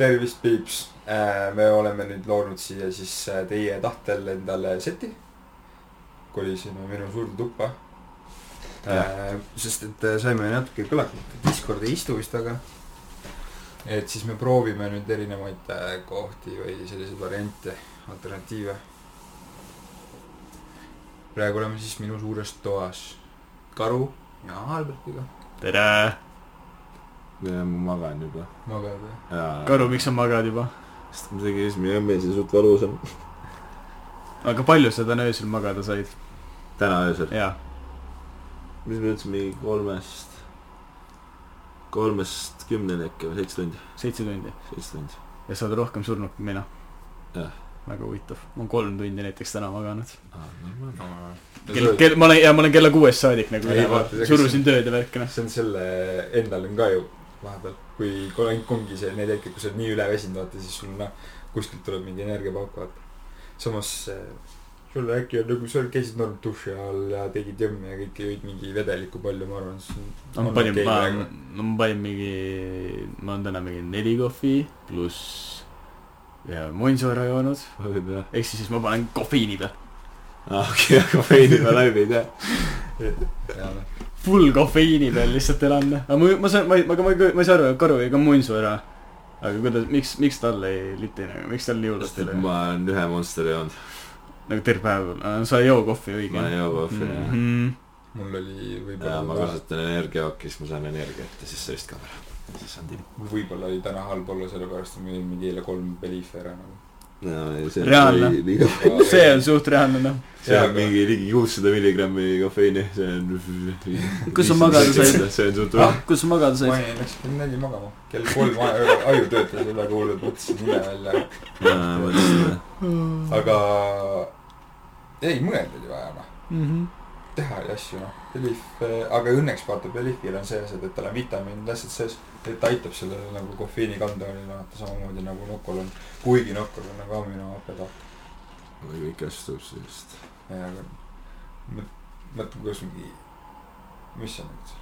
tervist, Piips. me oleme nüüd loonud siia siis äh, teie tahtel endale seti. kolisime minu suurde tuppa. sest et äh, saime natuke kõlakut, Discord ei istu vist väga. et siis me proovime nüüd erinevaid äh, kohti või selliseid variante, alternatiive. praegu oleme siis minu suures toas. Karu ja Albertiga tere, ja ma magan juba. magad või? jaa. Karu, miks sa magad juba? sest ma tegin esimene õmmes ja suht valus on. aga palju sa täna öösel magada said? täna öösel. jaa, mis me ütlesime, mingi kolmest, kolmest kümneni äkki või seitse tundi, seitse tundi seitse tundi. ja sa oled rohkem surnud kui mina. Jah. väga huvitav, ma olen kolm tundi näiteks täna maganud. normaalne. kell, kell, ma olen, ja ma olen kella kuuest saadik nagu surusin tööd ja värki noh. see on selle, endal on ka ju vahepeal, kui kolm ongi see need hetked, kui sa oled nii üleväsinud, vaata siis sul noh, kuskilt tuleb mingi energiapauk, vaata. samas äh, sul äkki on nagu, sa käisid norm duši all ja tegid jõmme ja kõike jõid mingi vedelikku palju, ma arvan, see no ma panin, ma, no ma panin mingi, ma olen täna mingi neli kohvi pluss ja muinsuara joonud, jah. ehk siis ma panen kofeiini peal. aa, okei, aga veini ma läbi ei tea. noh. Full kofeiini peal lihtsalt elan, aga ma, ma saan, ma ei, aga ma ei, ma ei saa aru, Karu jäi ka muinsuara. aga kuidas, miks, miks tal ei liti nagu, miks tal nii hullult ei lähe? ma olen ühe Monsteri joonud. nagu terve päev, sa ei joo kohvi õige ma ei joo kohvi jah. mm. mul oli ja ma võib-olla, kasutan energiajooki, siis ma saan energiat ja siis sööst ka ära. siis on mul võib-olla oli täna halb olla, sellepärast et ma jõin mingi eile kolm Beliefi ära nagu. Reaalne. liiga see on suht reaalne noh. see on mingi ligi kuussada milligrammi kofeiini, see on. Kus sa magada said? see on suht Ah? kus sa magada ma said? jäin, läks kell neli magama, kell kolm aju töötas üle kuulnud, mõtlesin nime välja, Mm. aga ei, mõelda oli vaja noh, Mhm. Teha oli asju noh, Belief, aga õnneks vaata Beliefil on see asi, et tal on vitamiinid asjad sees, et ta aitab sellele nagu kofeiini kandeonile vaata samamoodi nagu Nokol on, kuigi Nokol on nagu aminohaped vaata. kõik asju tuleb sellest. ja aga mõt-, mõtle, kuidas mingi, mis see nüüd,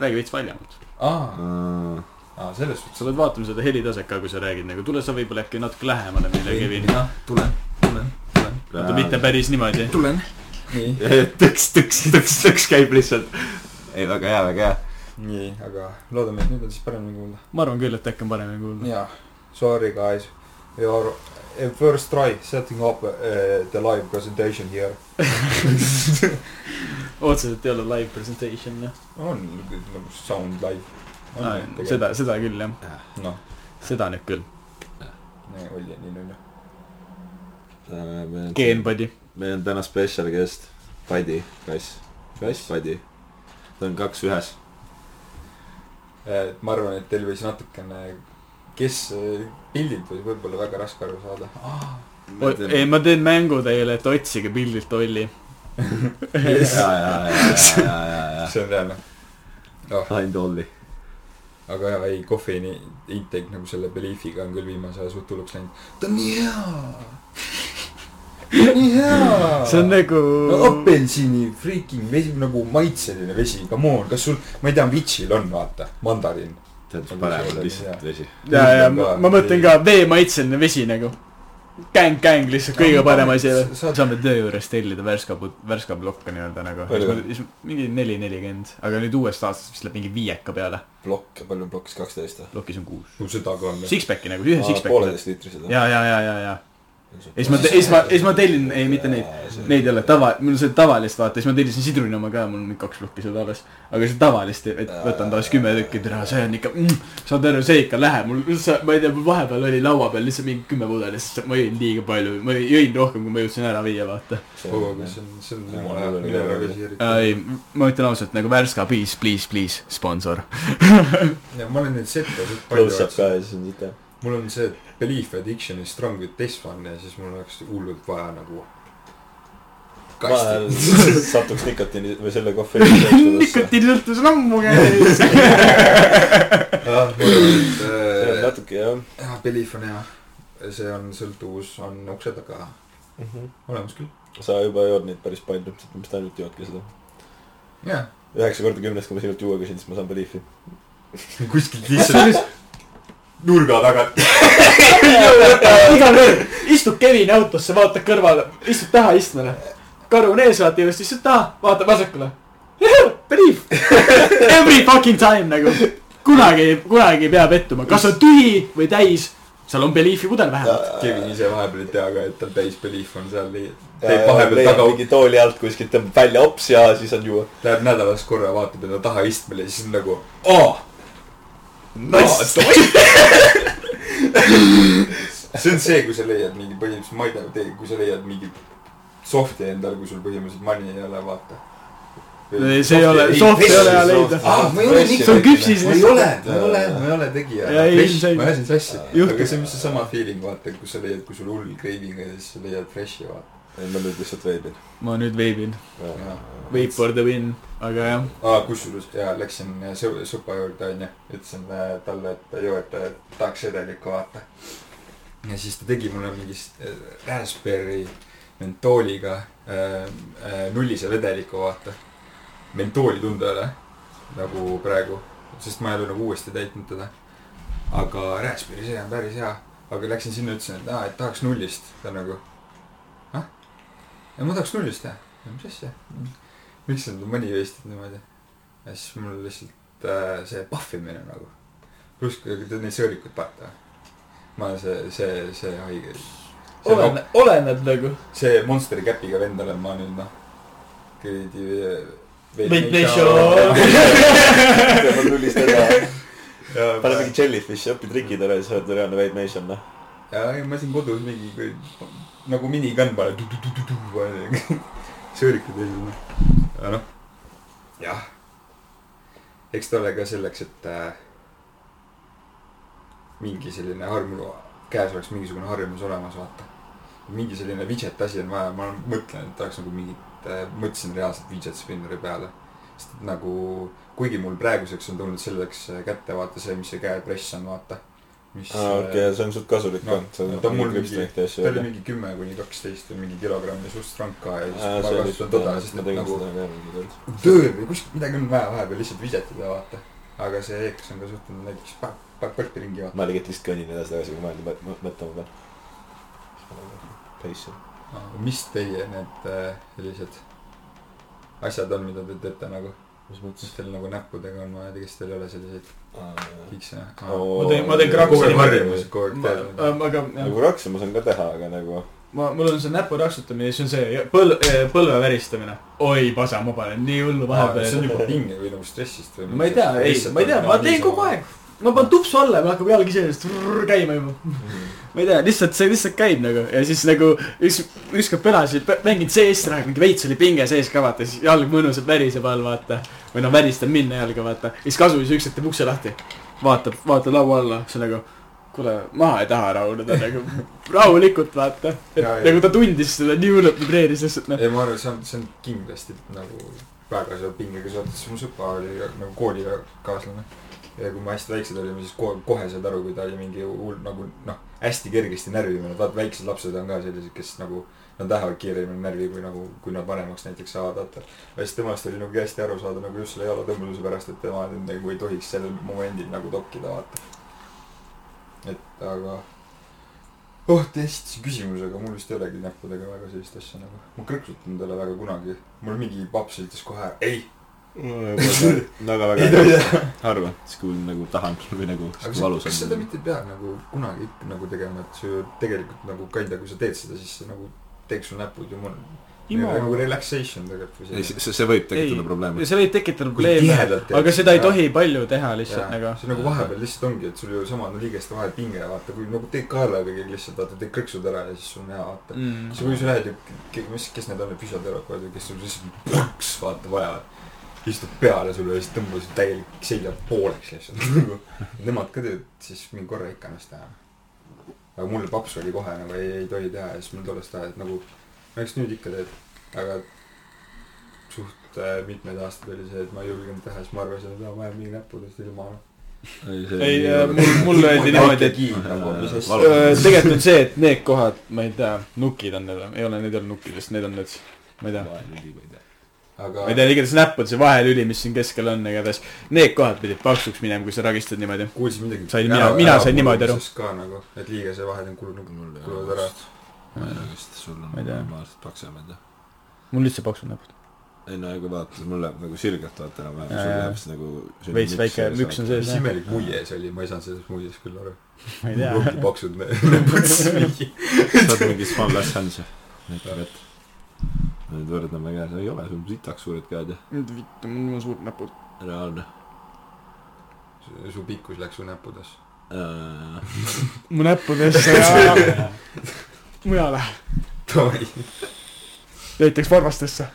räägi veits valjemalt. aa, aa selles sa suhtes. pead vaatama seda helitaset ka, kui sa räägid nagu, tule sa võib-olla äkki natuke lähemale meile, Kevin. jah, tulen, tulen, tulen, mitte päris niimoodi. tulen, tõks, tõks, tõks, tõks käib lihtsalt. ei, väga hea, väga hea. nii, aga loodame, et nüüd on siis paremini kuulda. ma arvan küll, et äkki on paremini kuulda. Yeah, sorry guys. Your uh, first try setting up uh, the live presentation here. otseselt ei ole live presentation jah. on nagu sound live. seda, seda küll jah, noh, seda nüüd küll. nii oli nii nüüd. Geenbody. Meil on täna spetsial guest, Padi, kass, kass, Padi. ta on kaks ühes. Eh, ma arvan, et teil võis natukene, kes eh, pildilt võis võib-olla väga raske aru saada ah,. ei, ma teen mängu teile, et otsige pildilt Olli. ja, ja, ja, ja, ja, ja, see on reaalne oh,. Find Olli. aga jaa, ei kofeiini intake nagu selle Beliefiga on küll viimase aja suht hulluks läinud. ta on nii hea. Nii hea. see on nagu no apelsini freaking vesi, nagu maitseline vesi, come on, kas sul, ma ei tea, Vitšil on vaata, mandariin. tead, mis parem on lihtsalt vesi. ja, ja ma, ma mõtlen ka veemaitseline vesi nagu. gäng-gäng lihtsalt kõige parem asi. saame töö juures tellida värska, värska plokka nii-öelda nagu. Palju? mingi neli, nelikümmend, aga nüüd uuest aastast vist läheb mingi viieka peale. plokk, palju on plokkis, kaksteist või? plokis on kuus. no seda ka on. Sixpacki nagu, ühe sixpacki. pooleteist liitrised ja, ja, ja, ja, ja. Ja siis ma, siis ma, siis ma tellin, ei mitte neid, neid ei ole tava, mul on see tavalist vaata, siis ma tellisin sidruni oma ka, mul on mingi kaks plokki seda alles. aga see tavalist, et võtan tavaliselt kümme tükki, tere, see on ikka mm,, saad aru, see ikka läheb, mul üldse, ma ei tea, mul vahepeal oli laua peal lihtsalt mingi kümme pudelit, sest ma jõin liiga palju, ma jõin rohkem, kui ma jõudsin ära viia, vaata. see on, see on Ja, jumala hea ära veel. käsi ei, ma ütlen ausalt nagu Värska, please, please, please, sponsor. ja ma olen neid sette suht palju Close up ka ja siis on siit jah. Mul on see Belief Addiction is strong with this one ja siis mul oleks hullult vaja nagu vahel kasti. satuks nikotiini või selle sõltuvusse. nikotiinisõltuvus on ammu käes. see on natuke jah jah, Belief on hea. see on sõltuvus on ukse taga mm. -hmm. olemas küll. sa juba jood neid päris palju, sa vist ainult joodki seda. jah, üheksa korda kümnest, kui ma sinult juua küsin, siis ma saan Beliefi. kuskilt lihtsalt. Nurga tagant. iga kord istub Kevini autosse, vaatab kõrvale, istub taha istmele. karu on ees, vaata just, istud taha, vaatab vasakule. Believe. Every fucking time nagu. kunagi, kunagi ei pea pettuma, kas on tühi või täis, seal on Believe'i pudel vähemalt. Kevin ise vahepeal ei tea ka, et tal täis belief on seal, teeb teeb vahepeal taga, mingi tooli alt kuskilt, tõmbab välja ops ja siis on juua. läheb nädalas korra, vaatab enda tahaistmele ja siis on nagu, aa. Nice. see on see, kui sa leiad mingi põhimõtteliselt, ma ei tea, kui sa leiad mingi soft'i endale, kui sul põhimõtteliselt money ei ole, vaata. see ei ole, soft ei ole hea leida. aa, ma ei ole nii see on küpsis ma ei ole, ma ei ole, ma ei ole tegija ei, ma ajasin sassi. Aga see on vist seesama feeling, vaata, kus sa leiad, kui sul hull craving on ja siis sa leiad fresh'i, vaata. ei, ma nüüd lihtsalt veebin. ma nüüd veebin, vape for the win, aga jah. aa, kusjuures jaa, läksin äh, sõ- sõpa juurde onju, ütlesin äh, talle, et joo, et äh, tahaks vedelikku vaata. ja siis ta tegi mulle mingi s- äh, raspberry mentooliga äh, äh, nullise vedeliku vaata. mentooli tunda ei ole nagu praegu, sest ma ei ole nagu uuesti täitnud teda. aga raspberry see on päris hea, aga läksin sinna, ütlesin, et aa, et tahaks nullist, ta nagu. Ja ma tahaks nullist jah, mis asja miks sa mõni veistid niimoodi? ja siis mul lihtsalt äh, see pahvimine nagu. pluss kui teed neid sõõrikuid vaata. ma olen see, see, see haige. see, oleneb, oleneb nagu. see Monsteri käpiga vend olen ma nüüd noh. kuradi. Nation. teevad nullist edasi. pane mingi ja, jellyfishi, õpi trikid ära ja siis oled reaalne Vape Nation, noh. ja ei, ma siin kodus mingi kui- nagu minigun panen. sõõrikud ei noh. aga noh, jah. eks ta ole ka selleks, et äh, mingi selline harjumus, käes oleks mingisugune harjumus olemas, vaata. mingi selline widget asi on vaja, ma mõtlen, et tahaks nagu mingit äh,, mõtlesin reaalselt widget spinneri peale. sest nagu, kuigi mul praeguseks on tulnud selleks kätte vaata see, mis see käepress on, vaata. Mis aa, okei, see on suht kasulik no, no on ta mul mingi, ta oli mingi kümme kuni kaksteist või mingi kilogramm ja suht rank ka ja siis aa, ma kasutan toda, sest tegin nagu tööl või kuskil midagi on vaja vahepeal lihtsalt visetada, vaata. aga see EKS on ka suhteliselt näiteks pa-, pa-, põrti ringi vaata. ma lihtsalt lihtsalt kõnnin edasi-tagasi, kui mõelda, mõtlema pean. Pace. mis teie need äh, sellised asjad on, mida te teete nagu, mis mis mõttes? teil nagu näppudega on vaja, kas teil ei ole selliseid kikse? Ma teen, ma teen kraksi niimoodi. kogu aeg teed. aga nagu raksu ma saan ka teha, aga nagu ma, mul on see näpu raksutamine, siis on see põl-, põlve väristamine. oi, pasa, ma panen nii hullu see on vahepeal. juba pinge või nagu stressist või? ma ei tea, ei, ma ei tea, ma teen kogu aeg. Ma panen tupsu alla ja mul hakkab jalg iseenesest käima juba. ma ei tea, lihtsalt see lihtsalt käib nagu ja siis nagu üks, ükskord pelasin, mängin CS praegu, mingi veits oli pinge sees ka vaata, siis jalg mõnusalt väriseb all vaata. või noh, väristab minna jalga vaata, siis kasulis üks hetk teeb ukse lahti. vaatab, vaatab laua alla, siis on nagu kuule, ma ei taha rahuneda nagu rahulikult vaata. Ja, ja. nagu ta tundis seda nii hullult vibreeris lihtsalt noh. ei, ma arvan, see on, see on kindlasti nagu väga selle pingega seotud, sest mu sõba oli nagu koolikaaslane. Ja kui me hästi väiksed olime, siis kohe, kohe saad aru, kui ta oli mingi hull nagu noh, hästi kergesti närvimine, vaata väiksed lapsed on ka sellised, kes nagu. Nad lähevad kiiremini närvi, kui nagu, kui nad vanemaks näiteks saavad, vaata. ja siis temast oli nagu hästi aru saada nagu just selle jalatõmbluse pärast, et tema nagu ei tohiks sellel momendil nagu tokkida, vaata. et aga oh, te esitasite küsimuse, aga mul vist ei olegi näppudega väga sellist asja nagu. ma krõksutanud ei ole väga kunagi. mul mingi paps ütles kohe ei. Väga ei väga tohi teha. harva, siis kui nagu tahan või nagu valus sa- kas seda on. mitte ei pea nagu kunagi ikka nagu tegema, et sa ju tegelikult nagu kinda, kui sa teed seda, siis see nagu teeks sul näpud ju mul. Imo- nagu relaxation tegelikult ei, või see, see võib tekitada probleeme. see võib tekitada probleeme aga seda ei tohi palju teha lihtsalt Jaa, nagu. see nagu vahepeal lihtsalt ongi, et sul ju samad on liigeste vahel pinge, vaata, kui nagu teed kaelaga kõik lihtsalt, vaata, teed krõksud ära ja siis sul on hea, vaata. Mm. siis kui sa lähed ju, mis, kes need on, need füsioterapeudid, kes sul lihtsalt plõks, vaata, vajavad. Istud peale sulle ja siis tõmbavad su täielik selja pooleks lihtsalt nagu. Nemad ka teevad siis mingi korra ikka ennast teha. aga mul paps oli kohe nagu ei, ei tohi teha ja siis mul tollest ajast nagu, no eks nüüd ikka teed, aga suht äh, mitmeid aastaid oli see, et ma ei julgenud teha, siis ma arvasin, et ma jään mingi näppudest ilma. ei, mul, mulle öeldi niimoodi, et nagu, Äh, tegelikult on see, et need kohad, ma ei tea, nukid on need, ei ole, need ei ole nukkidest, need on need, ma ei tea. Aga ma ei tea, igatahes näpp on see vahelüli, mis siin keskel on, igatahes need kohad pidid paksuks minema, kui sa ragistad niimoodi. kuulsin midagi. Sain mina- mina sain niimoodi aru.. ka nagu, et liigese vahel on kulunud, mul ei kulunud ole ära. ma ei tea, kas sul on Ma ei tea. normaalselt paksemad ja mul üldse paksud näpud. ei no kui vaatad, mul läheb nagu sirgelt vaata enam-vähem, sul läheb siis nagu Veits väike müks on sees, mis jah. imelik muie see oli, ma ei saanud sellest muiest küll aru. ma ei tea. ongi paksud näpud mingi. saad mingi Swan Last Hands'i näitab ette nüüd võrdleme käes, ei ole, sul on sitaks suured käed ja vittu, mul on suured näpud. reaalne su pikkus läks su näppudes. äh. mu näppudesse ja mujale. Näiteks varvastesse.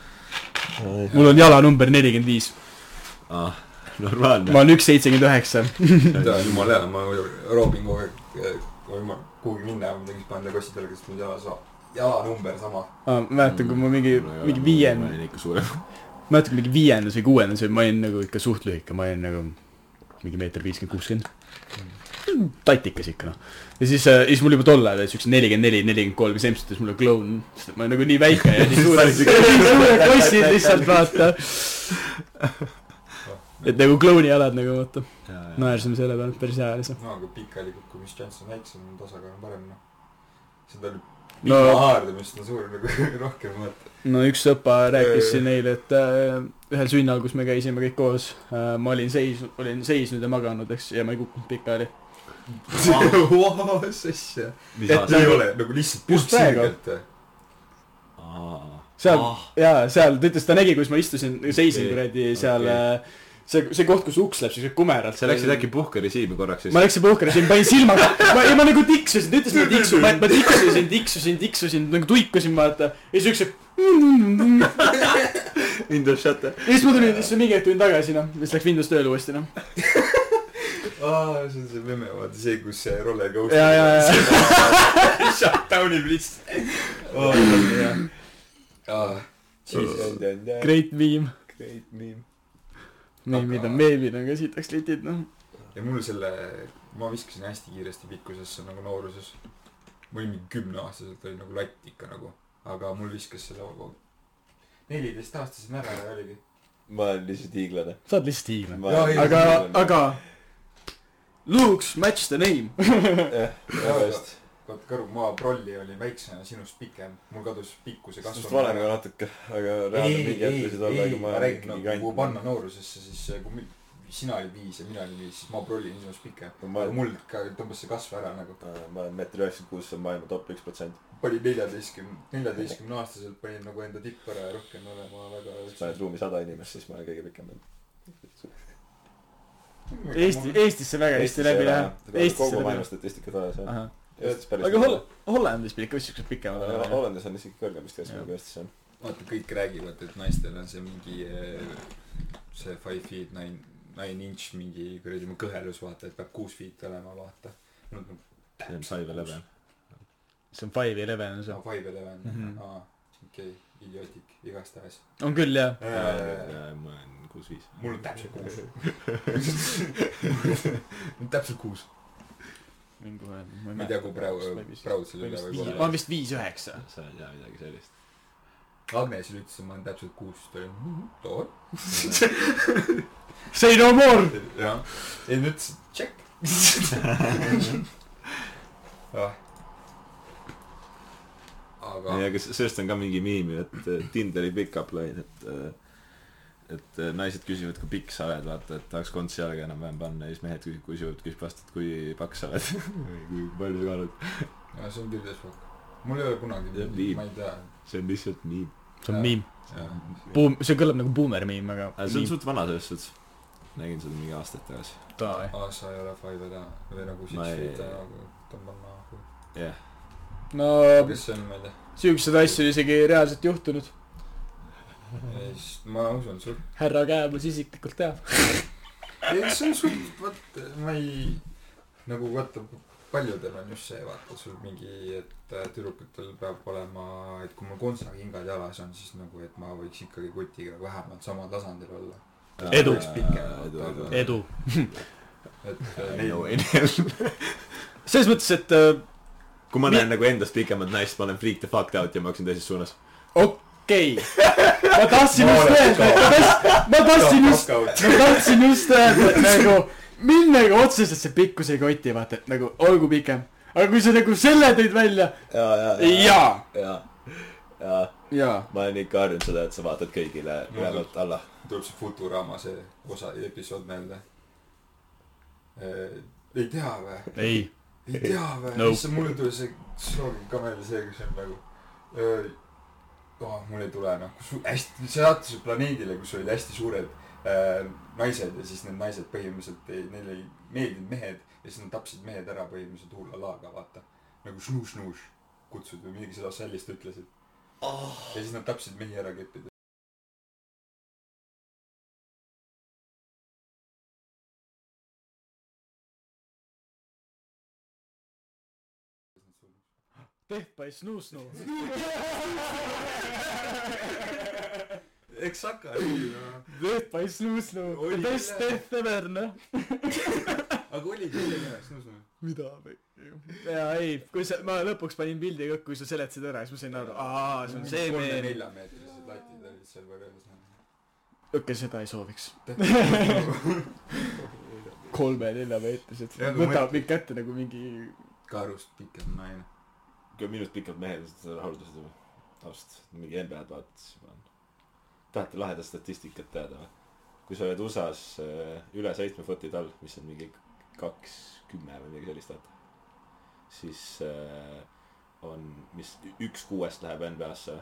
mul on jala number nelikümmend viis. ah, normaalne ma olen üks seitsekümmend üheksa. jumala hea, ma roobin kogu aeg, kui ma kuhugi minna ja midagi, siis panen ta kossi peale, kes mul jala saab. Jalanumber sama. ma mäletan, kui ma mingi, mingi viiend- ma, olin ikka suurem mäletan, kui mingi viiendas või kuuendas või ma olin nagu ikka suht lühike, ma olin nagu mingi meeter viiskümmend, kuuskümmend. tatikas ikka noh. ja siis, siis mul juba tol ajal oli siukse nelikümmend neli, nelikümmend kolm ja see ütles mulle kloun, sest et ma olen nagu nii väike ja nii suured, nii suured kossid lihtsalt vaata. et nagu klouni jalad nagu vaata, naersime selle peale, päris hea oli see. no aga pikalikult, kui mis Johnson väiksem on, tasakaal on parem noh. seda oli No- haardamist on suur nagu rohkem vaata. no üks sõpa rääkis siin eile, et äh, ühel sünnal, kus me käisime kõik koos äh,, ma olin seis-, olin seisnud ja maganud, eks, ja ma ei kukkunud pikali. Mis asja. ei nagu- ole nagu lihtsalt just praegu. seal Ah. jaa, seal, ta ütles, ta nägi, kus ma istusin, seisin kuradi seal Okei. see, see koht, kus uks läheb siukse kumeralt. sa läksid äkki puhkerežiimi korraks siis ma? läksin puhkama, panin silmad, ma, ja ma nagu tiksusin, ta ütles, et ma tiksun, ma, ma tiksusin, tiksusin, tiksusin, nagu tuikusin vaata. ja siis siukse. Windows Shutter. ja siis ma tulin, siis mingi hetk tulin tagasi noh, siis läks Windows tööle uuesti noh. aa, see on see meme, vaata see, kus see roller ja, ja, ja, Shutdownib lihtsalt. aa, great meme. Great meme. Meemid on, meemid on ka sitaks litid noh. ja mul selle, ma viskasin hästi kiiresti pikkusesse nagu nooruses. ma olin mingi kümneaastaselt oli nagu latt ikka nagu, aga mul viskas selle neljeteistaastasena ära ja oligi. ma olen lihtsalt hiiglane. sa oled lihtsalt hiiglane. Aga aga. Looks match the name. jah, väga hästi. Karu, ma prolli olin väiksena sinust pikem, mul kadus pikkuse kasv. sinust vanem ka natuke, aga reaalne mingi hetk võisid olla, aga ma ma ikkagi nagu kui panna noorusesse, siis äh, kui mi- sina olid viis ja mina olin viis, siis ma prollin sinust pikem. ma mul ka tõmbas see kasv ära nagu. ma olen meeter üheksakümmend kuus, see on maailma top üks protsent. panin neljateistkümne, neljateistkümne aastaselt panin nagu enda tipp ära ja rohkem olema väga. paned ruumi sada inimest, siis ma olen kõige pikem. Eesti, Eestisse väga hästi läbi lähe. Eestisse kogu maailma statistikat vaadates jah. Aga Holl-, Hollandis pidi ikka siuksed pikemad olema. Hollandis on isegi kõrgem vist keskmine kui Eestis on. vaata, kõik räägivad, et naistel on see mingi eh, see five feet nine, nine inch mingi kuradi kõhelus, vaata, et peab kuus feet olema, vaata. see on five eleven. see on five eleven on see no. five eleven Mhm. aa, okei idiootik, igastahes on küll jah. ma olen kuus viis. mul on täpselt kuus. täpselt kuus. Mingi kohe. ma ei tea, kui praegu, selle üle võib ma olla olen. vist viis üheksa. sa ei tea midagi sellist. Agnesile ütlesin, ma olen täpselt kuus, ta oli too. Say no more. jah, ei ta ütles check. ah. aga ei, aga sellest on ka mingi miim ju, et äh, Tinderi pickup line, et äh, et äh, naised küsivad, kui pikk sa oled, vaata, et tahaks kontsi jalga enam-vähem panna ja siis mehed küsivad, küsivad, küsib vastu, et kui paks sa oled või kui palju sa kaalud. ja see on küll desfok. mul ei ole kunagi ma ei tea. see on lihtsalt miim. see on miim. Buum, see kõlab nagu boomer miim, aga. aga see on suht vana selles suhtes. nägin seda mingi aastaid tagasi. Aa sa ei ole five täna või nagu six feet nagu tõmban nahku. jah, no kes see on, ma ei tea. siukseid asju isegi reaalselt juhtunud. ei, siis ma usun sul. härra Kääbus isiklikult teab. ei, see on sul, vot ma ei, nagu vaata, paljudel on just see, vaata sul mingi, et äh, tüdrukutel peab olema, et kui mul kontsakingad jalas on, siis nagu, et ma võiks ikkagi kutiga vähemalt samal tasandil olla. Edu. edu, edu. edu. et äh, I know neil, Enel. selles mõttes, et äh, kui ma Mi- näen nagu endast pikemat naist, ma olen freak the fuck out ja ma hakkasin teises suunas. ok-, okei okay.. ma tahtsin just öelda, ma tahtsin, just, ma tahtsin just öelda, et nagu mind nagu otseselt see pikkus ei koti, vaata, et nagu olgu pikem. aga kui sa nagu selle tõid välja, ja, ja, jaa, ja, ja jaa. ma olen ikka harjunud seda, et sa vaatad kõigile ülevalt alla. tuleb see Futurama see osa, episood meelde. ei tea või? ei, ei tea või Nope. issand, mulle tuli see slogan ka meelde, see, kus on nagu öö, oh, mul ei tule noh, kus hästi, sa saatsid planeedile, kus olid hästi suured äh, naised ja siis need naised põhimõtteliselt ei, neile ei meeldinud mehed ja siis nad tapsid mehed ära põhimõtteliselt hullalaga, vaata. nagu šnuš-šnuš kutsud või midagi seda sellist ütlesid oh.. ja siis nad tapsid mehi ära keppides. Death by Snoo Snoo. eks hakka nii noh. Death by Snoo Snoo. Oli The best jah. death ever, noh. aga oligi selline snus-snus. mida või? jaa, ei, kui sa, ma lõpuks panin pildi ka, kui sa seletasid ära, siis ma sain aru, aa, see on see meel. kolme-neljameetrised latid olid seal võrreldes noh. okei, seda ei sooviks. kolme-neljameetrised Ja. kui võtab mind kätte nagu mingi, karust pikem naine. Kui minust pikalt mehed seda rahuldasid või? ausalt, mingi NBA-d vaadates juba on. tahate lahedat statistikat teada või? kui sa oled USA-s äh, üle seitsme footi tall, mis on mingi kaks kümme või midagi sellist, vaata. siis äh, on, mis üks kuuest läheb NBA-sse.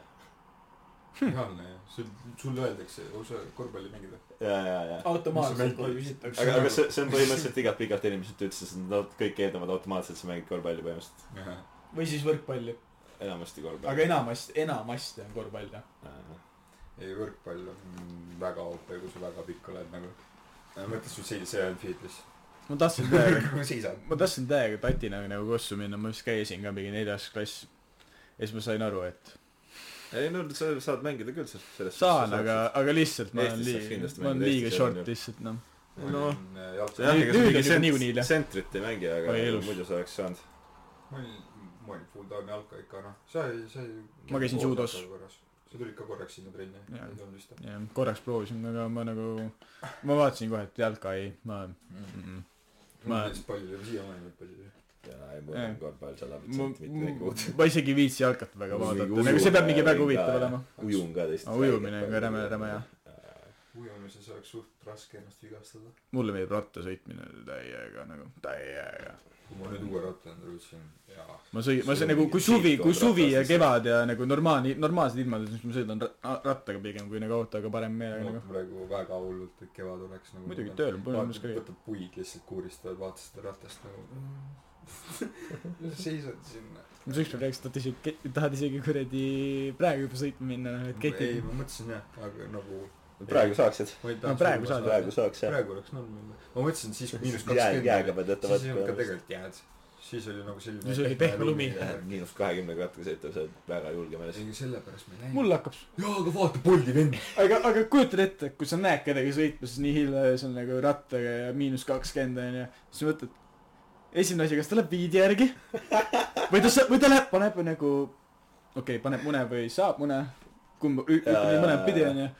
reaalne ju, sul, sulle öeldakse, sa korvpalli mängid või? ja, ja, ja. automaatselt kohe küsitakse. aga, aga see, see on põhimõtteliselt igalt pikalt inimesed ütlesid, et nad kõik eeldavad automaatselt, sa mängid korvpalli põhimõtteliselt. Või siis võrkpalli. enamasti korvpalli. aga enamasti, enamasti on korvpall jah. ei, võrkpall on väga OP, kui sa väga pikk oled nagu. mõtle, sul see, see on fitness. ma tahtsin täiega, nagu ma tahtsin täiega tatina nagu kossu minna, ma vist käisin ka mingi neljas klass. ja siis ma sain aru, et ei no sa saad mängida küll selles, selles saan, aga, aga lihtsalt ma olen liiga, ma olen liiga short lihtsalt noh. No. jalgpalli. jah, Nüüd- ega sa mingi jah. sentrit ei mängi, aga muidu sa oleks saanud. ma olin, ma olin full time jalka ikka noh, sa ei, sa ei. Ma käisin judos. sa tulid ka korraks sinna trenni, ei tulnud vist või? ja korraks proovisin, aga ma nagu, ma vaatasin kohe, et jalka ei, ma mm, -mm. Ma- palju, siiamaani palju. jaa, ei mul Jah. on korvpall sada protsenti mitte midagi uut. ma isegi ei viitsi jalkat väga vaadata, nagu see peab mingi väga huvitav olema. ujun ka teist. Aga ujumine on ka räme- räme jah.. ujumises oleks suht raske ennast vigastada. mulle meeldib rattasõitmine täiega nagu, täiega. Kui ma nüüd uue ratta endale võtsin, jaa. ma sõi-, ma sõin nagu, kui suvi, kui suvi ja kevad ja nagu normaalne, normaalsed ilmad siis ma sõidan ra- rattaga pigem kui nagu autoga parem meelega nagu. praegu väga hullult, et kevad oleks nagu. muidugi tööl on põllumees ka võtad puid lihtsalt kuuristavad, vaatad seda ratast nagu. seisad sinna. ma üks päev rääkisin, et isegi, tahad isegi kuradi praegu juba sõitma minna, noh et ei, ketid. ma mõtlesin jah, aga nagu. Praegu saaksid. No praegu saad. saada. praegu saaks jah. praegu oleks norm jälle. ma mõtlesin siis, kui miinus kakskümmend jääga pead võtta siis ei olnud ka tegelikult jääd. siis oli nagu selline. Siis oli pehme lumi. miinus kahekümnega rattaga sõita, sa oled väga julge mees. ei, sellepärast ma ei läinud. mul hakkab, jaa, aga vaata, Bolti vend. aga, aga kujutad ette, kui sa näed kedagi sõitmas nii hilja ja on nagu rattaga ja miinus kakskümmend onju, siis mõtled, esimene asi, kas ta läheb viidi järgi või ta, või ta läheb, paneb nagu, okei okay,, paneb mune või saab mune, kumb, ütleme mõlemat pidi onju.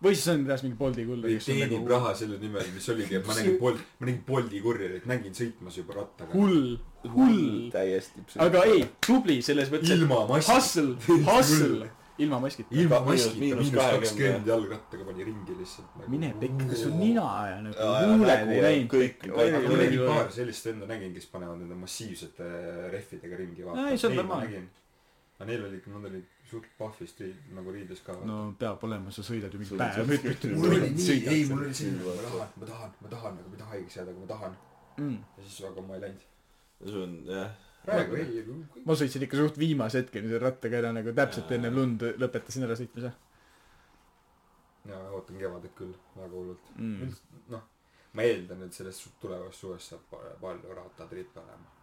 Või siis on reaalselt mingi Bolti kulla, teenib nagu raha selle nimel, mis oligi, et ma nägin Bolt, ma nägin Bolti kurjerit, nägin sõitmas juba rattaga. hull, hull. täiesti. aga ei, tubli selles mõttes, ilma maskita. hustle, hustle, ilma maskita. ilma maskita, miinus kakskümmend jalgrattaga pani ringi lihtsalt nagu.. mine pekki, sul nina ja nagu ja läinud kõik- ma nägin paar sellist venda nägin, kes panevad nende massiivsete rehvidega ringi. Aa, ei, see on normaalne. aga neil oli nad olid suht pahvist riid, nagu riides ka. no peab olema, sa sõidad ju mingi päev mul oli nii, ei, mul oli selline, ma tahan, ma tahan, ma tahan nagu, ma ei taha haigeks jääda, aga ma tahan. mm.. ja siis, aga ma ei läinud. sul on jah. praegu ei, ma sõitsin ikka suht viimase hetkeni selle rattaga ära nagu täpselt enne lund lõpetasin ära sõitmise jaa, ootan kevadet küll väga hullult. mm.. noh, ma eeldan, et sellest tulevast suvest saab pa- palju rattatrippe olema.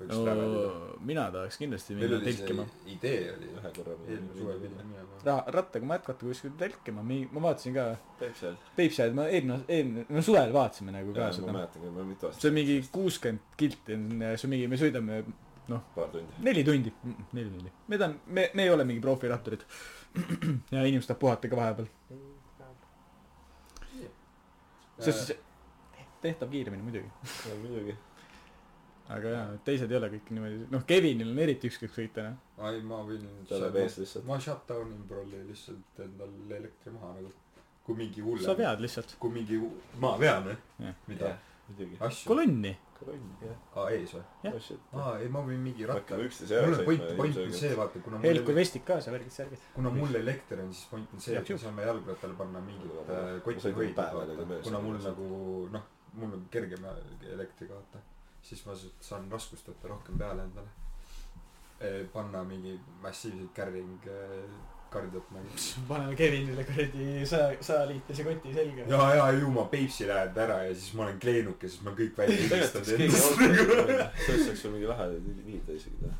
Võiks väga No, teha. mina tahaks kindlasti minna see telkima. idee oli ühe korra. eelmine suve pidime minema. Ra-, rattaga ma jätkata kuskil telkima, ma vaatasin ka käib seal. Peipsi ma eelmine, eelmine, no suvel vaatasime nagu ka ma seda. mäletan küll, ma mitu aastat. see on mingi kuuskümmend kilti on ja see on mingi, me sõidame paar tundi. neli tundi, neli tundi. me ta-, me, me ei ole mingi profiratturid. ja inimesed tahavad puhata ka vahepeal. sest siis tehtav kiiremini muidugi. muidugi. Aga jaa, teised ei ole kõik niimoodi, noh, Kevinil on eriti ükskõik sõita, noh. ei, ma võin. ta läheb ees lihtsalt. ma shutdown in prolli lihtsalt endal elektri maha nagu. kui mingi hullem. sa vead lihtsalt kui mingi, ma vean või mida? muidugi. kolonni. kolonn, jah. aa, ees või? Jah. aa, ei, ma võin mingi ratta. mul on point, point on see, vaata, kuna Helku mul, vestid kaasa, värgid, särgid. kuna mul elekter on, siis point on see, et me saame jalgrattale panna mingit kotti ja vaata kuna mul nagu noh, mul on kergem elektriga, vaata. Siis ma sa- saan raskust võtta rohkem peale endale. panna mingi massiivseid carrying äh, kardjat nagu. paneme Kevinile kuradi saja, sajaliitrise koti selga. ja, ja ju ma Peipsi lähen ära ja siis ma olen kleenuk ja siis ma kõik välja oleks olnud, sellest saaks sul mingi lahe liita isegi teha.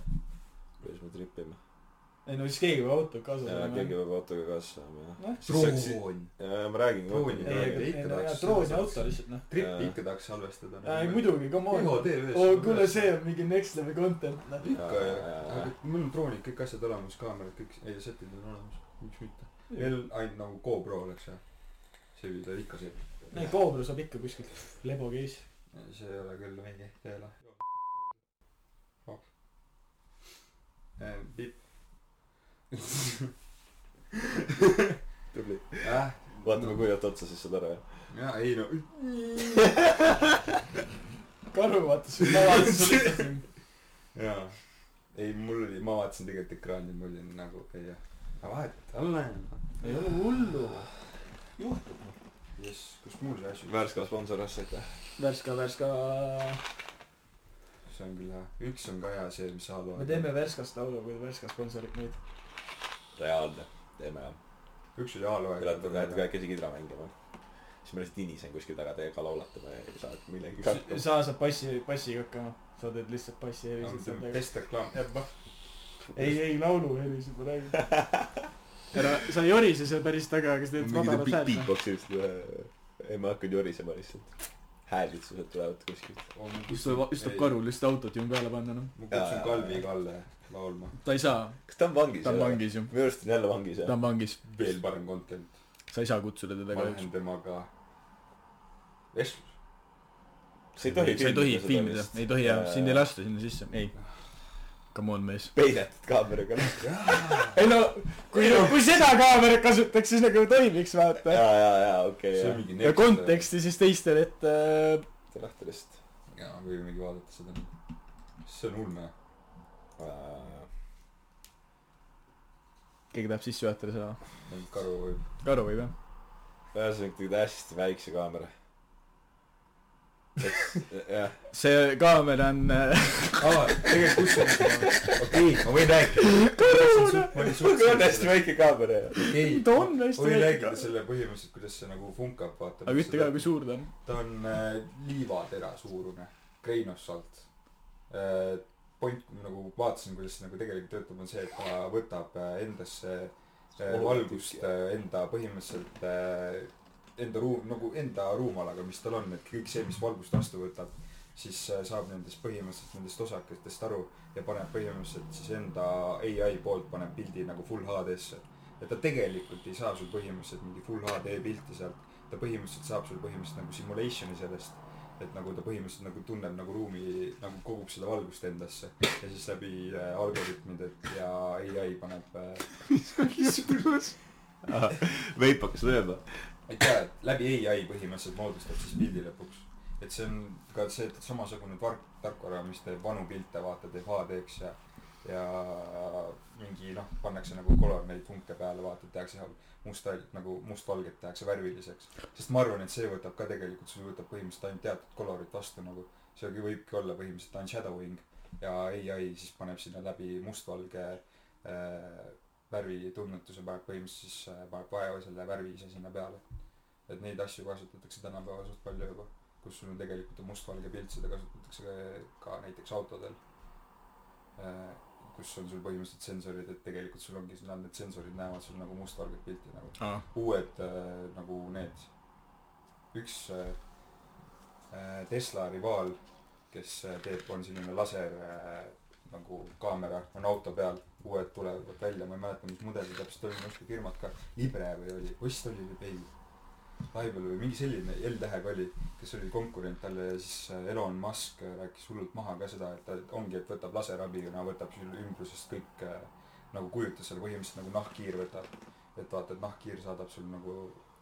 Ei no siis keegi peab auto kaasa ja keegi peab autoga kaasa saama ja. noh, droon. ja ma räägin. Drooni. jaa, droon ja auto lihtsalt noh. trippi Jaa. ikka tahaks salvestada. ei muidugi, come on. Oo, kuule, üles. see on mingi next level content, noh. ikka Jaa, ja jaa, jaa., aga mul on droonid, kõik asjad olemas, kaamerad, kõik, ei setid on olemas, miks mitte. veel ainult nagu GoPro oleks ja see viida ikka see. ei, Cobra saab ikka kuskilt lebo case. see ei ole küll mingi, ei ole. Piip. tubli. äh, vaatame, kui jääb otsa, siis saad aru, jah. ja ei no. karu vaatas, ma vaatasin sulle lihtsalt. jaa, ei mul oli, ma vaatasin tegelikult ekraani, mul oli nagu, ei jah. aga vahet alla. ei ole hullu. jess, kus mul see asi, Värska sponsor, aitäh. Värska, Värska. see on küll hea, üks on ka hea see, mis sa loed. me teeme Värskast laulu, kui Värska sponsorib meid. reaalne, teeme üks oli A-loe. Te lähete kahekesi kidra mängima. siis ma lihtsalt inisen kuskil taga teiega laulatama ja ei saa millegi hakkama. sa saad passi, passiga hakkama. sa teed lihtsalt passi helisid seal taga. testreklaam. ei, ei lauluhelisid ma räägin. ära, sa ei jorise seal päris taga, aga sa teed madalat häält. beatbox'i lihtsalt ühe, ei ma hakkan jorisema lihtsalt. häälitsused tulevad kuskilt. just tuleb, just tuleb karu lihtsalt autotune peale panna, noh. ma kutsun Kalvi Kalle laulma. ta ei saa, kas ta on vangis? ta on. vangis ju. minu arust on jälle vangis ta jah. on vangis. veel parem content. sa ei saa kutsuda teda ma kahjuks lähen. temaga vestlus. sa ei tohi sa ei tohi filmida, ei tohi jah, sind ei. lasta sinna sisse, ei. Come on, mees. peidetud kaameraga. ei no, kui, kui seda kaamerat kasutaks, siis nagu toimiks, vaata. ja, ja, ja okei mingi ja. konteksti siis teistele, et äh, see lahti lihtsalt. jaa, võimegi vaadata seda. see on ulme. Keegi tahab sisse juhatada seda. karu võib. karu võib jah? ühesõnaga tegid hästi väikse kaamera. jah, see kaamera on äh,, aa, tegelikult kus on, okei, ma võin rääkida. see on hästi väike kaamera ju. ei, ta ma võin rääkida kaamera. selle põhimõtteliselt, kuidas see nagu funkab, vaata. aga ütle ka, kui suur ta on. ta on äh, liivatera suurune, of salt äh,. point, nagu vaatasin, kuidas see nagu tegelikult töötab, on see, et ta võtab äh, endasse äh, valgust äh, enda põhimõtteliselt enda ruum, nagu enda ruumalaga, mis tal on, et kõik see, mis valgust vastu võtab, siis saab nendest põhimõtteliselt nendest osakestest aru ja paneb põhimõtteliselt siis enda ai poolt paneb pildi nagu full HD-sse. et ta tegelikult ei saa sul põhimõtteliselt mingi full HD pilti sealt, ta põhimõtteliselt saab sul põhimõtteliselt nagu simulation'i sellest et nagu ta põhimõtteliselt nagu tunneb nagu ruumi, nagu kogub seda valgust endasse ja siis läbi äh, algoritmide ja ai paneb äh, veip hakkas lööma. et jaa, et läbi ai põhimõtteliselt moodustab siis pildi lõpuks. et see on ka see, et samasugune tark, tarkvara, mis teeb vanu pilte, vaata, teeb HD-ks ja, ja mingi noh, pannakse nagu color neid funke peale, vaata, tehakse must, nagu mustvalget tehakse värviliseks. sest ma arvan, et see võtab ka tegelikult, sul võtab põhimõtteliselt ainult teatud colorit vastu nagu. see võibki olla põhimõtteliselt ainult shadowing ja ai siis paneb sinna läbi mustvalge äh, värvitunnetuse paneb põhimõtteliselt siis äh, paneb vaeva selle värvi ise sinna peale. et neid asju kasutatakse tänapäeval suht palju juba, kus sul on tegelikult on mustvalge pilt, seda kasutatakse ka, ka näiteks autodel. Kus on sul põhimõtteliselt sensorid, et tegelikult sul ongi, need sensorid näevad sul nagu mustvalget pilti nagu. uued äh, nagu need, üks äh, äh, Tesla rivaal, kes äh, teeb, on selline laser äh, nagu kaamera on auto peal, uued tulevad välja, ma ei mäleta, mis mudelid täpselt oli, mis firmad ka, Libre või oli, vist oli või ei. Laibel või mingi selline L-tähega oli, kes oli konkurent talle ja siis äh, Elon Musk äh, rääkis hullult maha ka seda, et ta ongi, et võtab laserabiga, võtab ümbrusest kõik äh, nagu kujutas selle põhimõtteliselt nagu nahkhiir võtab. et vaata, et nahkhiir saadab sul nagu,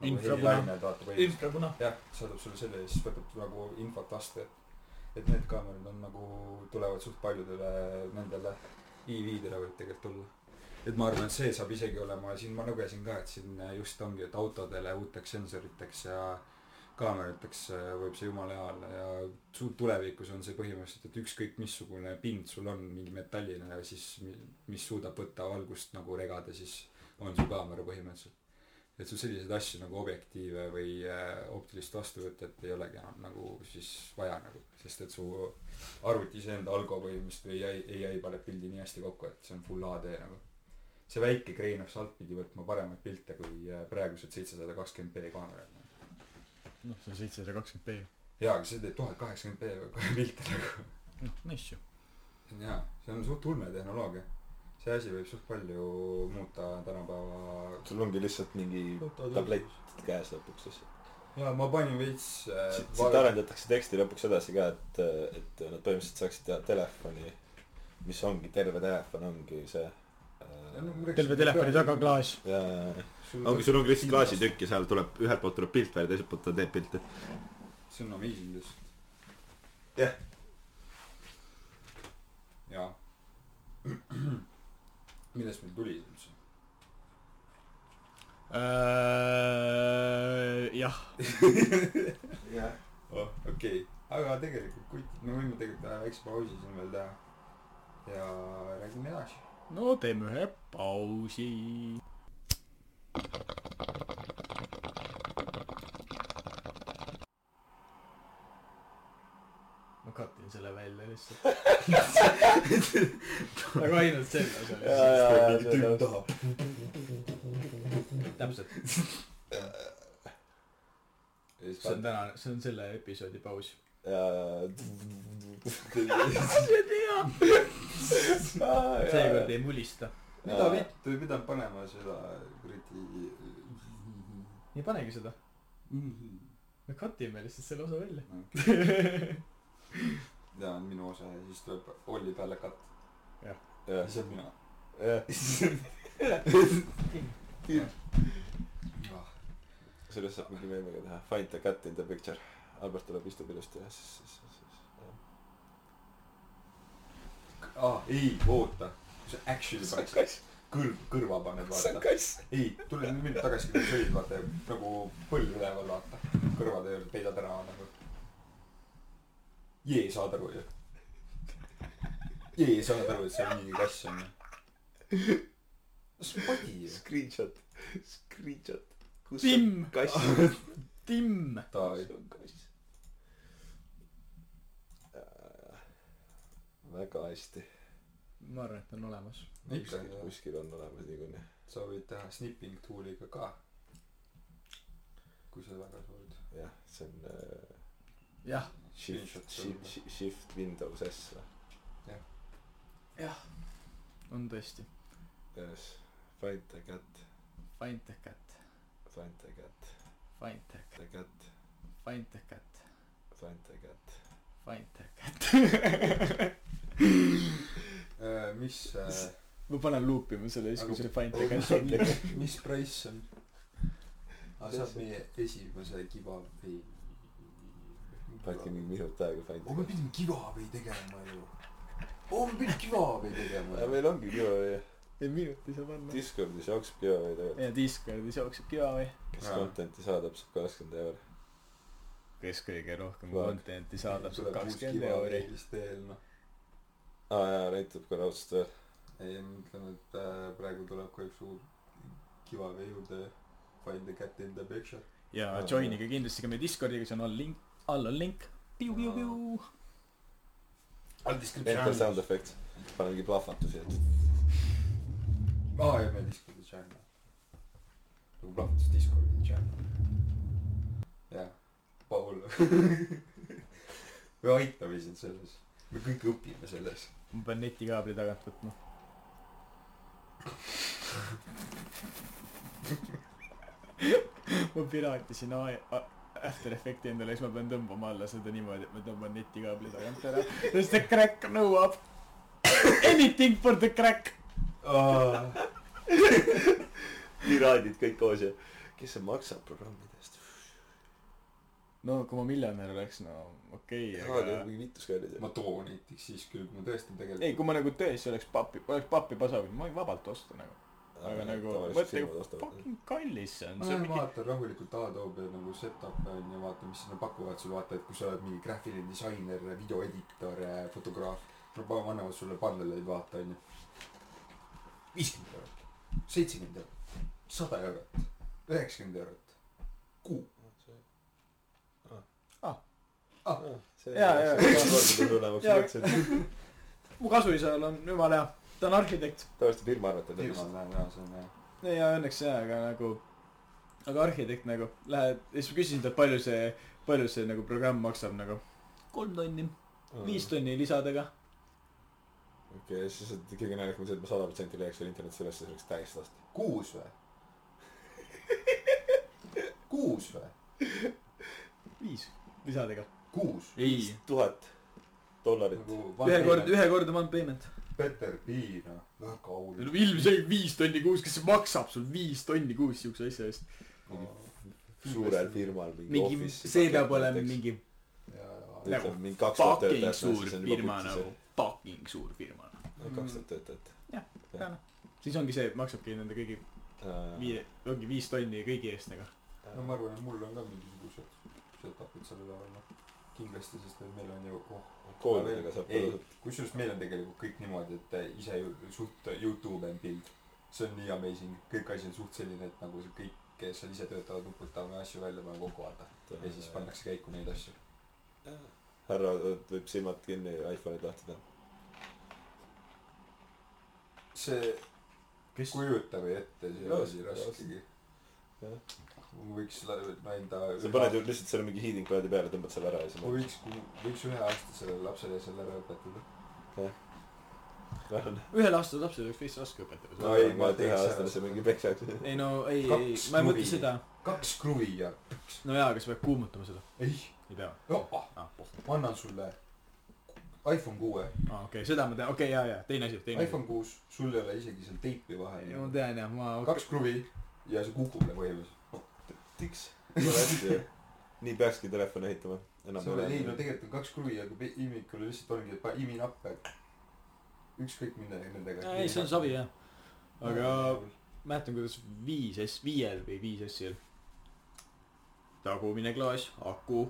nagu helilained, vaata või jah, saadab sulle selle ja siis võtab nagu infot vastu, et et need kaamerad on nagu, tulevad suht paljudele nendele EV-dele võib tegelikult tulla. Et ma arvan, et see saab isegi olema, siin ma lugesin ka, et siin just ongi, et autodele uuteks sensoriteks ja kaamerateks äh, võib see jumala hea olla ja tulevikus on see põhimõtteliselt, et ükskõik missugune pind sul on, mingi metalline siis, mis suudab võtta valgust nagu regada, siis on su kaamera põhimõtteliselt et sul selliseid asju nagu objektiive või äh, optilist vastuvõtet ei olegi enam nagu siis vaja nagu, sest et su arvuti iseenda algo põhimõtteliselt või ai, ai paneb pildi nii hästi kokku, et see on full HD nagu. See väike kreenab sealt pidi võtma paremaid pilte kui äh, praegused seitsesada kakskümmend B kaamerad. noh, see on seitsesada kakskümmend B. jaa, aga see teeb tuhat kaheksakümmend B pilte nagu. noh, nice ju. jaa, see on suht ulme tehnoloogia. see asi võib suht palju muuta tänapäeva. sul ongi lihtsalt mingi tablett käes lõpuks lihtsalt. jaa, ma panin veits äh, siit, siit arendatakse teksti lõpuks edasi ka, et, et nad põhimõtteliselt saaksid teha telefoni, mis ongi, terve telefon ongi see äh,. Terve telefoni taga. klaas. ongi, sul ongi lihtsalt klaasitükk ja seal tuleb, ühelt poolt tuleb pilt välja, teiselt poolt ta teeb pilte. see on amazing lihtsalt. jah, jaa. millest meil tuli üldse? Äh, jah, jah. oh, okei aga tegelikult me võime tegelikult väikse pausi siin veel teha. ja räägime edasi. No teeme ühe pausi. ma katin selle välja lihtsalt. aga ainult selle osa täpselt, see on täna, see on selle episoodi paus. seekord ei mulista. mida vittu ei pidanud panema seda kuradi. ei panegi seda, me katime lihtsalt selle osa välja. ja on minu osa ja siis tuleb Olli peale katt. jah, see olen mina. jah. sellest saab mingi meemiga teha, find the cat in the picture. Albert tuleb, istub ilusti ja siis, siis, siis, jah. aa, ei, oota. see actually paneks kõrv, kõrva paned, vaata. ei, tule nüüd minut tagasi, kui sa olid, vaata nagu põlv üleval, vaata. kõrvade juurde peidad ära nagu. jee, saad aru ju. jee, saad aru, et see on mingi kass on ju. see on padi ju. Screenshot, screenshot. kus Tim! on kass? Tim, kus. on kass? Väga hästi. ma arvan, et on olemas. kuskil, kuskil on olemas niikuinii. sa võid teha snipping tool'iga ka. kui sa väga soovid. jah, see on äh, jah, shift, shift, shift Windows S või? jah, on tõesti. Yes, find the cat, Find the cat, find the cat, find the, the cat, find the cat, find the cat. find the cat. Äh, mis, ma panen luupima selle siis, kui see cat on. mis price on? aga saab meie esimese giveaway. panedki mingi minut aega find oh, me pidime giveaway tegema ju. oh, me pidime giveaway tegema ja. meil ongi ei minut ei saa panna. Discordis jookseb giveaway tegelikult. ja Discordis jookseb giveaway. kes Jaa. content'i saadab, saab kakskümmend euri. kes kõige rohkem content'i saadab, saab kakskümmend euri. vist veel noh. Aa jaa, näitab ka raudselt veel. ei, ma mõtlen, et äh, praegu tuleb ka üks suur giveaway juurde. Find the cat in the picture. ja Aa. join'ige kindlasti ka meie Discordiga, see on all link, all on link. piu-piu-piu. all Enter description. sound effects, pane mingi plahvatusi, et aa, ja meil Discordi channel. nagu plahvatus Discordi channel. jah, Paul. me aitame sind selles. me kõik õpime selles. Ma pean netikaabli tagant võtma. ma piraatisin After Effecti endale, siis ma pean tõmbama alla seda niimoodi, et ma tõmban netikaabli tagant ära. sest see crack nõuab anything for the crack. piraadid kõik koos ja kes see maksab programmide eest? No kui ma miljonär oleks, no okei okay,, aga mingi vituskäärid ma toon näiteks siis küll, kui ma tõesti tegelikult. ei, kui ma nagu tõesti oleks pappi, oleks pappi pasav, ma võin vabalt osta nagu. aga nagu mõtle, kui fucking kallis see on, ma see on lähen mingi, vaatan rahulikult Adobe nagu setup'e on ju, vaatan, mis nad pakuvad sulle, vaata, et kui sa oled mingi graafiline disainer, videoeditor, fotograaf. no pa- annavad sulle bundle'eid, vaata on ju. viiskümmend eurot, seitsekümmend eurot, sada eurot, üheksakümmend eurot, kuu. Kordades hullemaks Jaa. mõtlesin. mu kasuisal on jumala hea, ta on arhitekt. tavaliselt firma arvata, et firmal läheb jaa, see on hea. ja õnneks jaa, aga nagu, aga arhitekt nagu lähed, siis ma küsisin talt, palju see, palju see nagu programm maksab nagu. kolm tonni, viis tonni lisadega. okei, siis et kõige naljakam on see, et ma sada protsenti leiaks selle internetis üles, see oleks täiesti lasti. kuus või? kuus või? viis lisadega. kuus? ei, tuhat dollarit. nagu ühe kord, ühe kord one payment. Peter Piina, väga kaul. ilmselgelt viis tonni kuus, kes see maksab sul viis tonni kuus siukse asja eest? suurel firmal mingi, mingi, office'i see peab olema mingi nagu tuhat fucking suur firma nagu, fucking suur firma. kaks tuhat töötajat. jah, ja noh, siis ongi see, maksabki nende kõigi viie, ongi viis tonni kõigi eest nagu. no ma arvan, et mul on ka mingisugused setup'id selle üleval, noh. kindlasti, sest et meil on ju, oh. koolidega saab ei kodus,, kusjuures meil on tegelikult kõik niimoodi, et eh, ise ju suht Youtube on pild. see on nii amazing, kõik asi on suht selline, et nagu see kõik, kes seal ise töötavad, nuputame asju välja, paneme kokku, vaata. ja siis pannakse käiku neid asju. härra võib silmad kinni lahti teha. see kes, kujuta või ette, see jah. raskegi. Jah. võiks enda. sa paned ju lihtsalt selle mingi heating pad'i peale, tõmbad selle ära ja siis ma võiks, võiks üheaastasele lapsele selle ära õpetada. lähen. ühele aastasele lapsele oleks veits raske õpetada No ei, ma teeks see mingi peksaks. ei no ei, ei, Kaks ma ei mõtle seda. kaks kruvi ja, no jaa, aga sa pead kuumutama seda. ei, ei pea. poh. ma annan sulle iPhone kuue, aa, okei, seda ma tean, okei, jaa, jaa, teine asi, teine asi. iPhone kuus, sul ei ole isegi seal teipi vahel ma. tean jah, ma. kaks kruvi ja see kukub põhimõtteliselt. tiks. pole hästi ju. nii peakski telefoni ehitama. enam sa ei, no tegelikult on kaks kruvi, aga pe- imikule lihtsalt ongi, et pa- imi nappe. ükskõik millega nendega. ei, see on savi jah. aga mäletan, kuidas viis S, viiel või viis S-il. tagumine klaas, aku,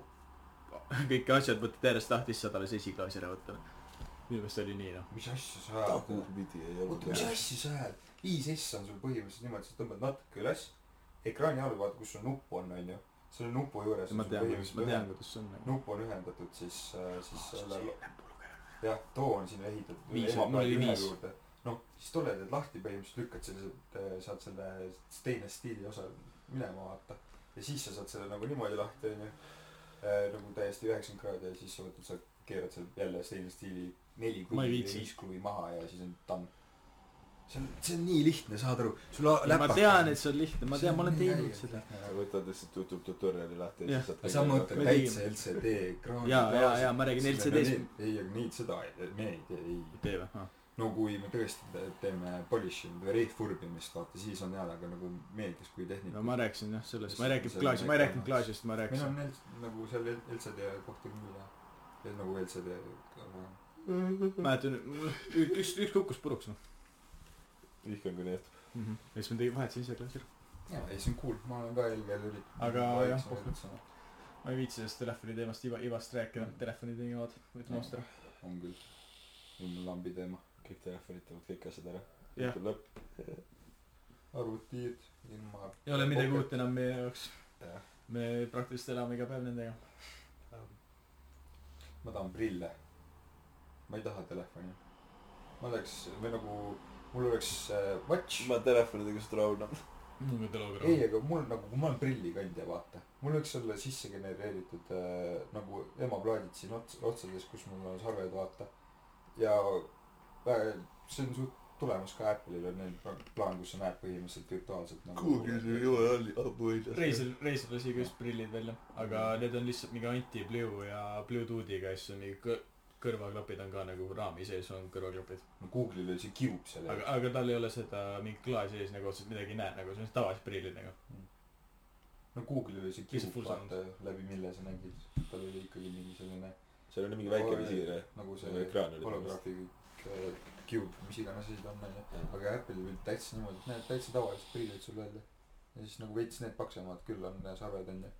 kõik asjad võtad järjest lahti, siis saad alles esiklaasi ära võtta. minu meelest oli nii noh. mis asja sa ajad? tagurpidi ei oota, mis olnud. asja sa ajad? 5S on sul põhimõtteliselt niimoodi, sa tõmbad natuke üles, ekraani all vaata, kus sul nupp on, onju. selle nupu juures. ma tean, ma tean, kuidas see on nupp on ühendatud siis, siis selle, jah, too on sinna ehitatud. Viis, mul oli viis. noh, siis tolle teed lahti, põhimõtteliselt lükkad sellised, saad selle stainless steel'i osa minema vaata. ja siis sa saad selle nagu niimoodi lahti, onju. nagu täiesti üheksakümmend kraadi ja siis sa võtad, sa keerad seal jälle stainless steel'i neli kruvi või viis kruvi maha ja siis on done. See on, see on nii lihtne, saad aru. sul ma tean, et see on lihtne, ma tean, ma olen teinud seda. võtad lihtsalt Youtube tutorial'i lahti ja siis saad. sa mõtled täitsa LCD ekraani. Jaa, jaa, jaa, ma räägin LCD-s. ei, aga neid seda, me ei tee, ei. tee või? no kui me tõesti te- teeme polish imist või reetfurbimist, vaata siis on hea, aga nagu meedias kui tehnika no ma rääkisin jah sellest, ma ei rääkinud klaasi, ma ei rääkinud klaasist, ma meil rääkisin on. L- nagu seal LCD kohta küll jah. ja nagu LCD, aga mäletan, üks, üks kukkus puruks noh. vihkan, kui nii juhtub. ja siis ma tegin, vahetasin ise klaasi ära. jaa, ei see on cool, ma olen ka eelkäijal üritanud. Aga jah, ma ei viitsi sellest telefoni teemast iva, ivast rääkida, telefonid on javad, võtame vastu ära. on küll, lambi teema. kõik telefonid teevad kõik asjad ära. Jah. ütleb lõpp. arvutid, ilma. ei ole midagi uut enam meie jaoks. jah. me praktiliselt elame iga päev nendega. ma tahan prille. ma ei taha telefoni. ma tahaks, või nagu, mul oleks äh, watch. ma noh. mul on telegram. ei, aga mul nagu, kui ma olen prillikandja, vaata. mul võiks olla sisse genereeritud äh, nagu emaplaadid siin ots-, otsades, kus mul on sarved, vaata. ja väga- see on suht tulemas ka Apple'il on neil pla- plaan, kus sa näed põhimõtteliselt virtuaalselt nagu ei ole ammu väljas. Razer, Razer lasi ka just prillid välja, aga need on lihtsalt mingi anti-blue ja Bluetoothiga ja siis on mingi kõ- kõrvaklapid on ka nagu raami sees on kõrvaklapid. no Google'il oli see Cube seal aga, aga tal ei ole seda mingit klaasi ees nagu otseselt midagi ei näe nagu, see on tavalised prillid nagu. no Google'il oli see sound. vaata läbi mille sa nägid tal oli ikkagi mingi selline seal oli mingi väike visiir jah. nagu Nagu see ekraan oli holograafi äh, Cube mis iganes asi ta on onju aga Apple'il oli täitsa niimoodi et näed täitsa tavalised prillid sul välja ja siis nagu veits need paksemad küll on sarved onju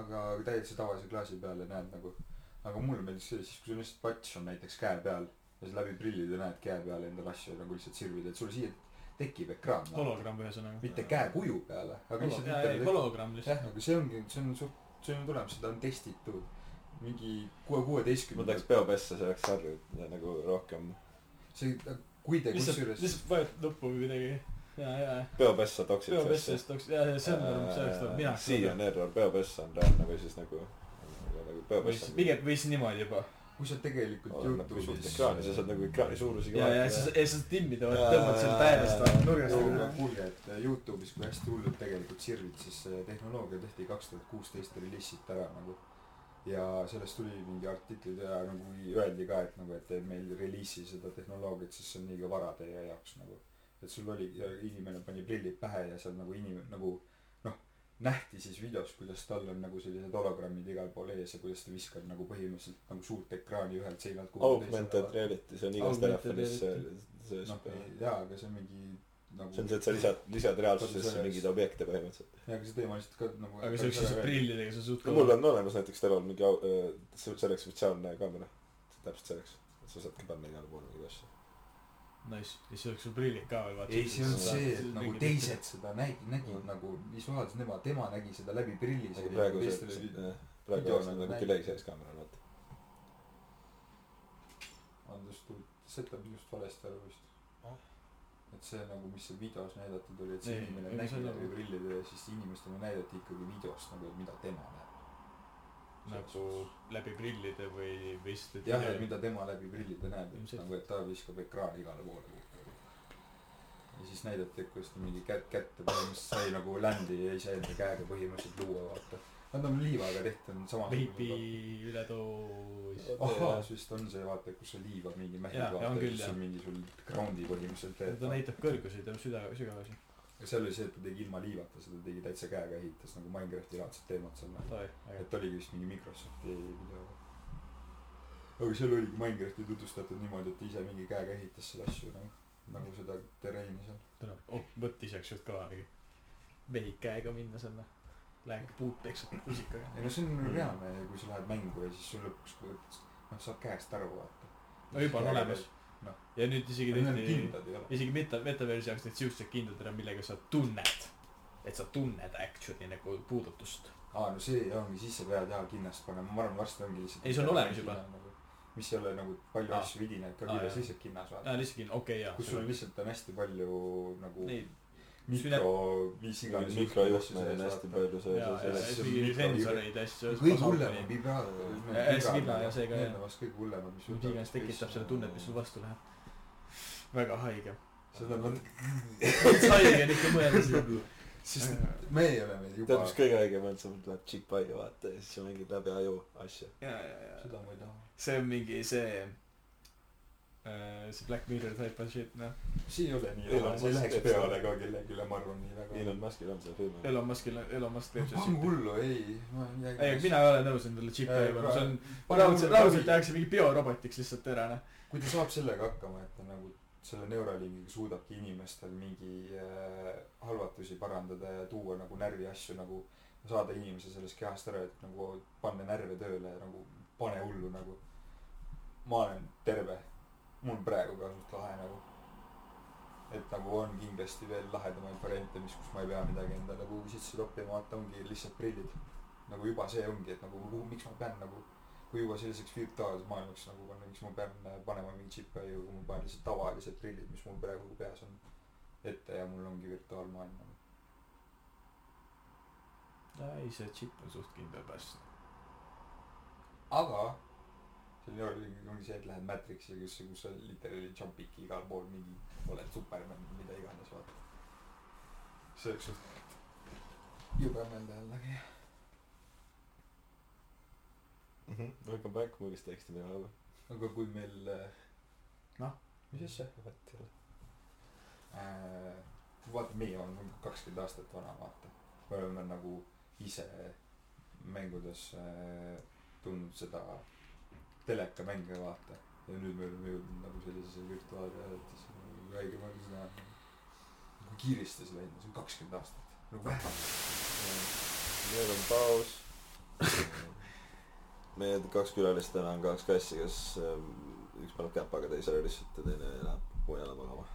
aga täitsa tavalise klaasi peal ja näed nagu aga mulle meeldis see siis kui sul lihtsalt patš on näiteks käe peal ja sa läbi prillide näed käe peal endale asju nagu lihtsalt sirvid et sul siia tekib ekraan hologramm ühesõnaga. mitte käekuju peale aga lihtsalt jaa, ei hologramm lihtsalt. jah, aga see ongi, see on suht, see on tulemas, seda on testitud mingi kuue, ma kuueteistkümnendal tahaks. peopessa, see oleks sarju ja nagu rohkem. see, kui te kusjuures, lihtsalt vajutad nuppu või midagi. ja, ja, peopessa toksid peopessast oleks, ja, ja see on, see oleks mina. Siia on error, peopessa on reaalne või siis nagu, nagu või peopess siis on. pigem, või siis niimoodi juba. kui sa tegelikult Youtube'is ekraani, sa saad nagu ekraani suurusega ja, ja siis, ja siis timmida, Jaa, tõmbad selle täiesti jaa, nurgast no nagu. kuulge, et Youtube'is, kui hästi hullult tegelikult sirvid, siis see tehnoloogia tehti kaks tuhat kuusteist reliisiti ära nagu. ja sellest tuli mingi artiklid ja nagu öeldi ka, et nagu, et meil reliisi seda tehnoloogiat, sest see on liiga vara teie jaoks nagu. et sul oli, inimene pani prillid pähe ja seal nagu inimene nagu noh, nähti siis videos, kuidas tal on nagu sellised hologrammid igal pool ees ja kuidas ta viskab nagu põhimõtteliselt nagu suurt ekraani ühelt seinalt augmented reality, see on igas telefonis sees noh, jaa, aga see on mingi nagu see on see, et sa lisad, lisad reaalsusesse mingeid objekte põhimõtteliselt. jaa, aga see teema lihtsalt ka nagu aga see, see prillidega sa suht no mul on olemas näiteks Telol mingi au- äh, se- selleks spetsiaalne kaamera. täpselt selleks, et sa saadki panna igale poole mingeid asju. Nice, ja siis oleks sul prillid ka veel vaata. ei, see on see, et nagu teised seda nägid, nägid nagu visuaalselt, nema, tema nägi seda läbi prilli. aga praegu see, praegu on nagu nagu delay sees kaameral, vaata. Andres, setab just valesti aru vist et see nagu, mis seal videos näidatud oli, et see inimene nägi läbi nagu- prillide ja siis inimestele näidati ikkagi videost nagu, et mida tema näeb. Nagu läbi prillide või, või siis. jah, et mida tema läbi prillide näeb, et Ilmselt. nagu, et ta viskab ekraani igale poole. ja siis näidati, et kuidas ta mingi kätt, kätte põhimõtteliselt sai nagu ländi ja iseenda käega põhimõtteliselt luua, vaata. Nad on liivaga tehtud, on sama. veipi üledoos. ahhaas vist on see, vaata, kus sa liiva mingi mähid vaata jah. on mingi sul ground'i põhimõtteliselt teed. ta näitab kõrguseid ja süda, sügavusi. Aga seal oli see, et ta tegi ilma liivata, seda tegi täitsa käega, ehitas nagu Minecrafti laadset teemat seal. et oligi vist mingi Microsofti video. aga seal oligi Minecrafti tutvustatud niimoodi, et ise mingi käega ehitas selle asju nagu, nagu seda terreeni seal. täna, oh, võttis just kõva mingi. vehik käega minna sinna. Läheb puud peksab rusikaga. ei no see on reaalne, kui sa lähed mängu ja siis sul lõpuks, noh, saad käest aru, vaata. no juba on olemas. Noh. ja nüüd isegi tehti, isegi meta, metaversi jaoks tehti siuksed kindlad ära, millega sa tunned. et sa tunned actually nagu puudutust. aa, no see ongi, siis sa pead jaa kindlasti panema, ma arvan, varsti ongi lihtsalt. Ei, see on olemas juba.. mis ei ole nagu palju asju vidinad ka jah. lihtsalt kinnas vaata. aa, lihtsalt, okei okay,, jaa. kus sul lihtsalt on hästi palju nagu Neid, mikro, mis iganes. mikrojuhtmeid on hästi palju sees jaa, mingi sensoreid, asju. kõige hullemad vibraator. Ja hästi vibra ja see ka, jah. On kõige hullemad, mis. mis iganes tekitab selle tunnet, mis sul vastu läheb. väga haige. seda on, haige on ikka mõelda seda. sest meie oleme tead, juba mis, kõige õigem on, tuleb chip aia vaata ja siis sa mängid läbi aju asju. ja, ja, ja. seda ma ei taha. see on mingi see, see Black Mirror type of shit, noh. see ei ole nii Elon Musk läheks peale ka kellelegi, ma arvan nii väga. Elon Muskil on see film. Elon Muskil, Elon Musk teeb seda shit'i. hullu, ei, ma ei ei, mina ei ole nõus endale džipi Ei, ajama, see on, raudselt, raudselt tehakse mingi biorobotiks lihtsalt ära, noh. kui ta saab sellega hakkama, et ta nagu selle Neuralinkiga suudabki inimestel mingi äh, halvatusi parandada ja tuua nagu närviasju nagu, saada inimese sellest kehast ära, et nagu panna närve tööle ja nagu pane hullu nagu. ma olen terve, mul praegu ka suht lahe nagu. et nagu on kindlasti veel lahedamaid variante, mis, kus ma ei pea midagi endale kuhugi sisse toppima, vaata ongi lihtsalt prillid. nagu juba see ongi, et nagu kuhu- miks ma pean nagu kui juba selliseks virtuaalseks maailmaks nagu panna, miks ma pean äh, panema mingi džipi aiu, kui ma panen lihtsalt tavalised prillid, mis mul praegu peas on ette ja mul ongi virtuaalmaailm nagu. ei, see džip on suht kindel päästnud. aga see Neuralink ongi see, et lähed Matrixi, kus, kus sa literaali jump'idki igal pool mingi, oled Superman, mida iganes, vaata. see oleks suht jube mõelda jällegi. Welcome back, movies teksti teha või? aga kui meil, noh, mis asja? vaat jälle. äh, vaata, meie oleme kakskümmend aastat vana, vaata. me oleme nagu ise mängudes äh, tundnud seda telekamänge vaata. ja nüüd me oleme jõudnud nagu sellisesse virtuaalreaalsusesse nagu haige mõelda seda nagu kiiristas läinud, see on kakskümmend aastat, nagu vähemalt. meil on paus. meie kaks külalist täna on kaks kassi, kes ähm, üks paneb käpaga teisele lihtsalt ja teine läheb mujale magama.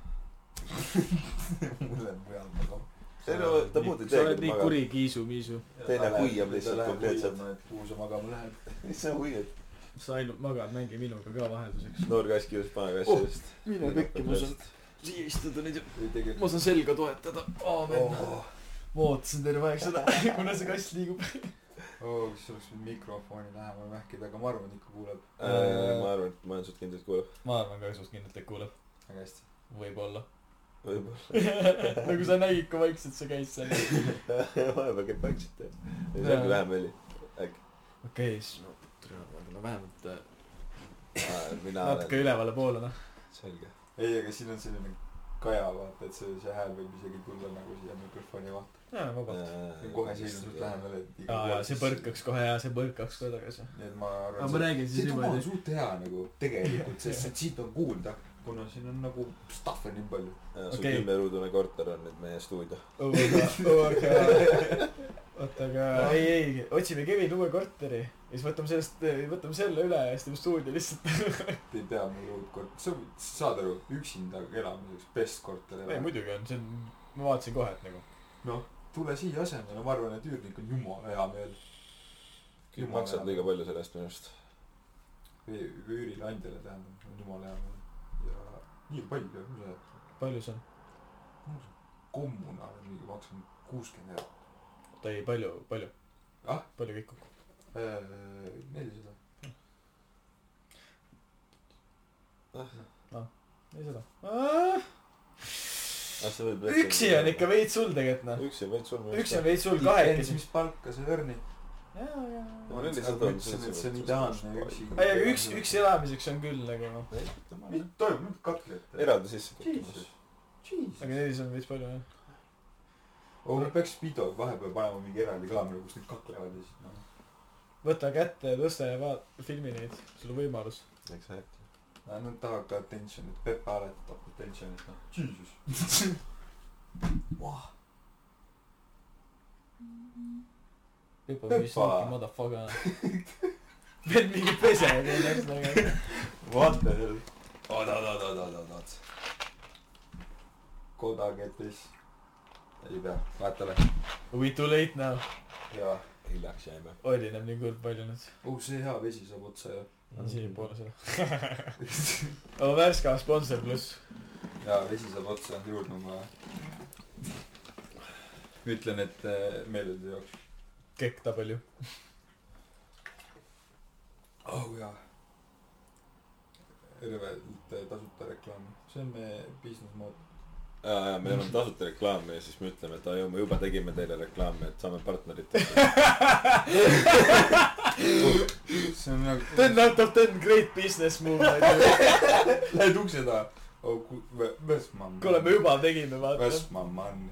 mul läheb mujal magama. see ei ole, ta muud ei sa oled teegi nii kuri kiisu-miisu. Teine huiab lihtsalt konkreetselt.. kuhu sa magama lähed? mis sa huiad? Sa ainult magad, mängi minuga ka vahelduseks. noor kass kiusab vana kassi Oh, eest. mine pekki, ma saan siia istuda nüüd ja ma saan selga toetada. aamen oh.. ma ootasin terve aeg seda, kuna see kass liigub. oh, kas oleks võinud mikrofoni lähemal mähkida, aga ma arvan, et ikka kuuleb ma arvan, et majandused kindlasti kuuleb. ma arvan ka suht kindlalt, et kuuleb. väga hästi. võib-olla. võib-olla. nagu sa nägid, kui vaikselt see käis seal. vahepeal käib vaikselt jah. ja see ongi vähem heli. äkki. okei, siis no, no vähemalt äh, mina natuke olen. ülevale poole, noh. selge. ei, aga siin on selline kaja, vaata, et see, see hääl võib isegi tulla nagu siia mikrofoni vaata. jaa, vabalt. kohe seisma suht lähemal, et. aa, jaa, see. põrkaks kohe ja see põrkaks ka tagasi. nii et ma aga arvan. ma räägin siis see tuba on niimoodi. suht hea nagu tegelikult, sest et siit on kuulda, kuna siin on nagu stuff'i nii palju. sul Okei. kümneruudune korter on nüüd meie stuudio. oota, aga ei, ei, otsime Kevin uue korteri ja siis võtame sellest, võtame selle üle ja siis teeme stuudio lihtsalt. Te ei pea mul uut korterit, sa saad aru, üksinda elamiseks best korter ei, muidugi on, see on, ma vaatasin kohe, et nagu. noh, tule siia asemele, ma arvan, et üürnik on jumala hea meel. maksad liiga palju selle eest minu arust. või või üürileandjale tähendab, on jumala hea meel. ja nii palju, mis see, palju see on? kommunaal mingi maksab kuuskümmend eurot. Oota ei, palju, palju Ah?? palju kõik kokku? nelisada. seda. ah, sa võid. üksi on ikka. veits sul tegelikult noh. üksi on veits sul. üksi on veits sul Depends, kahekesi. mis palka sa earn'id. jaa, jaa, Ma nelisada on selles see on ideaalne üksi. ei, aga üks, üksi elamiseks on küll nagu noh. mis toimub, nüüd kaklete. eraldi sisse aga nelis on veits palju jah. oh, peaks video vahepeal panema mingi eraldi kaamera, kus nad kaklevad ja siis noh. võta kätte ja tõsta ja vaat-, filmi neid, sul on võimalus. Exactly. Nad tahavad ka attention'it, Pepe alati tahab attention'it, noh. Jesus. Vah, Pipo Pepa. mis mingi motherfucker. veel mingi pese veel nagu. what the hell. oot, oot, oot, oot, oot, oot, oot. kodaketis. Ei pea, vaata või. We too late now. jaa. hiljaks jäime. olineb nii kurb palju nüüd. oh, see hea vesi saab otsa ju. on siiapoole seda. aga Värska sponsor pluss. jaa, vesi saab otsa, juurde on vaja. ütlen, et äh, meeleldi jaoks. Kekk W. oh jaa. rõvedalt tasuta reklaami, see on meie business mood. ja, ja meil on tasuta reklaami ja siis me ütleme, et aa jõu, me juba tegime teile reklaami, et saame partneriteks. see on nagu. ten out of ten great business move. Lähed ukse taha. oh, Westman. kuule, me juba tegime, vaata. Westman man.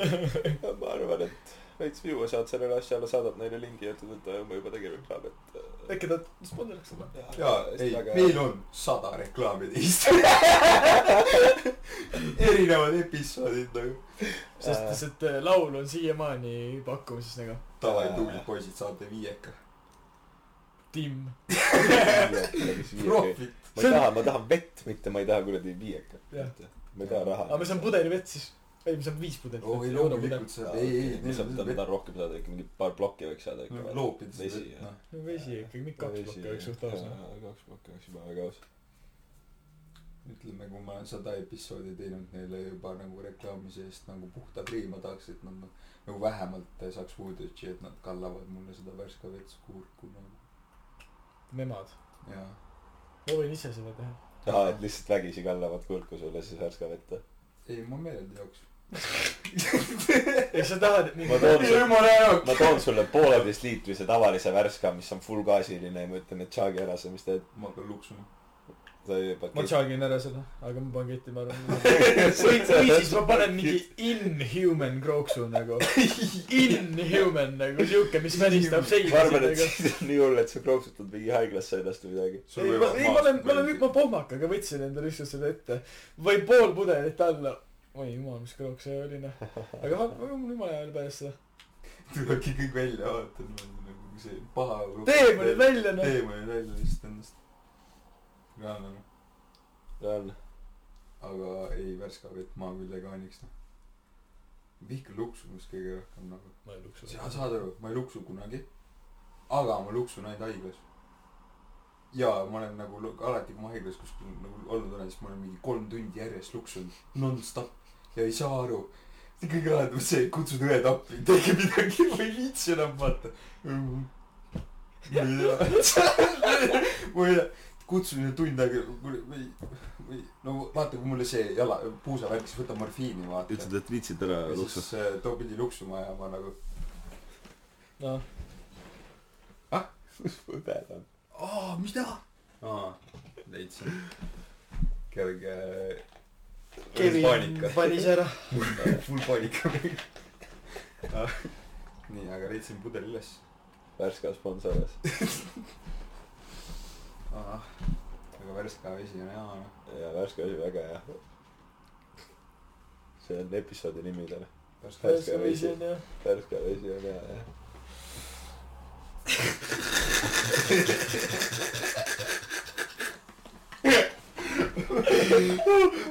ma arvan, et veits viua saad sellele asjale, saadad neile lingi ja ütled, et me juba tegime reklaami, et. äkki ta sponsoriks seda? jaa, ei, meil on sada reklaami teist. erinevad episoodid nagu. sest, sest äh, laul on siiamaani pakkumises nagu. davai, tublid poisid, saate viieka. Tim. profit. ma ei taha, ma tahan vett, mitte ma ei taha kuradi viiekat. Jah. ma ei taha raha. aga me saame pudeli vett siis. ei, me saame viis pudelit. oo, ei loomulikult saab, ei, ei, ma saan, ma tahan rohkem saada ikka mingi paar plokki võiks saada ikka. loopida vesi seda, ja. noh. vesi ikkagi, mingi kaks plokki oleks suht aus noh. kaks plokki oleks juba väga aus. ütleme, kui ma olen sada episoodi teinud neile juba nagu reklaami eest nagu puhta priima tahaks, et nad nagu, nagu vähemalt saaks footage'i, et nad kallavad mulle seda värska vett kurku nagu. nemad. jaa. ma võin ise seda teha. aa, et lihtsalt vägisi kallavad kurku sulle siis värska vette. ei, ma meeleldi jooks. ja sa tahad, et ma toon sulle, jumala jaoks. ma toon sulle pooleteist liitrise tavalise värska, mis on full gaasiline ja ma ütlen, et tšaagi ära sa, mis teed? ma pean luksuma. ma tšaagin ära seda, aga ma panen ketti, ma arvan. või, või siis ma panen mingi inhuman krooksu nagu. Inhuman nagu siuke, mis välistab seina ma arvan, et nagu. siis on nii hull, et sa krooksutad mingi haiglasse ennast või midagi. ei, ma, ei, ma olen, ma olen, ma pohmakaga võtsin endale lihtsalt seda ette. või pool pudelit alla. Oi jumal, mis krooks see oli noh. aga on jumala hea pärast seda. tulebki kõik välja vaata, nagu see paha. tee mu nüüd välja noh. tee mu nüüd välja lihtsalt endast. reaalne noh. reaalne. aga ei, värska vett ma küll ei kaaniks noh. vihkan luksumist kõige rohkem nagu. ma ei luksu sa saad aru, ma ei luksu kunagi. aga ma luksun ainult haiglas. ja ma olen nagu alati, kui ma haiglas kuskil nagu olnud olen, siis ma olen mingi kolm tundi järjest luksunud nonstop ja ei saa aru. kõige lahedam on see, et kutsud õed appi, tehke midagi, ma ei viitsi enam vaata. ma ei tea, ma ei tea, kutsun ühe tund aega või, või no vaata, kui mulle see jala, puusavärk, siis võta morfiini vaata. ütled, et viitsid ära ja luksu siis. äh, too pidi luksuma ja ma nagu noh, õbel on. aa, mida? aa, leidsin. kerge. Kevin panis ära. full paanika. nii, aga leidsin pudeli üles. värska sponsoris. aga värska vesi on hea noh. ja värske oli väga hea. see on episoodi nimi täna. värska Värske vesi. on jah. värske vesi on hea, jah.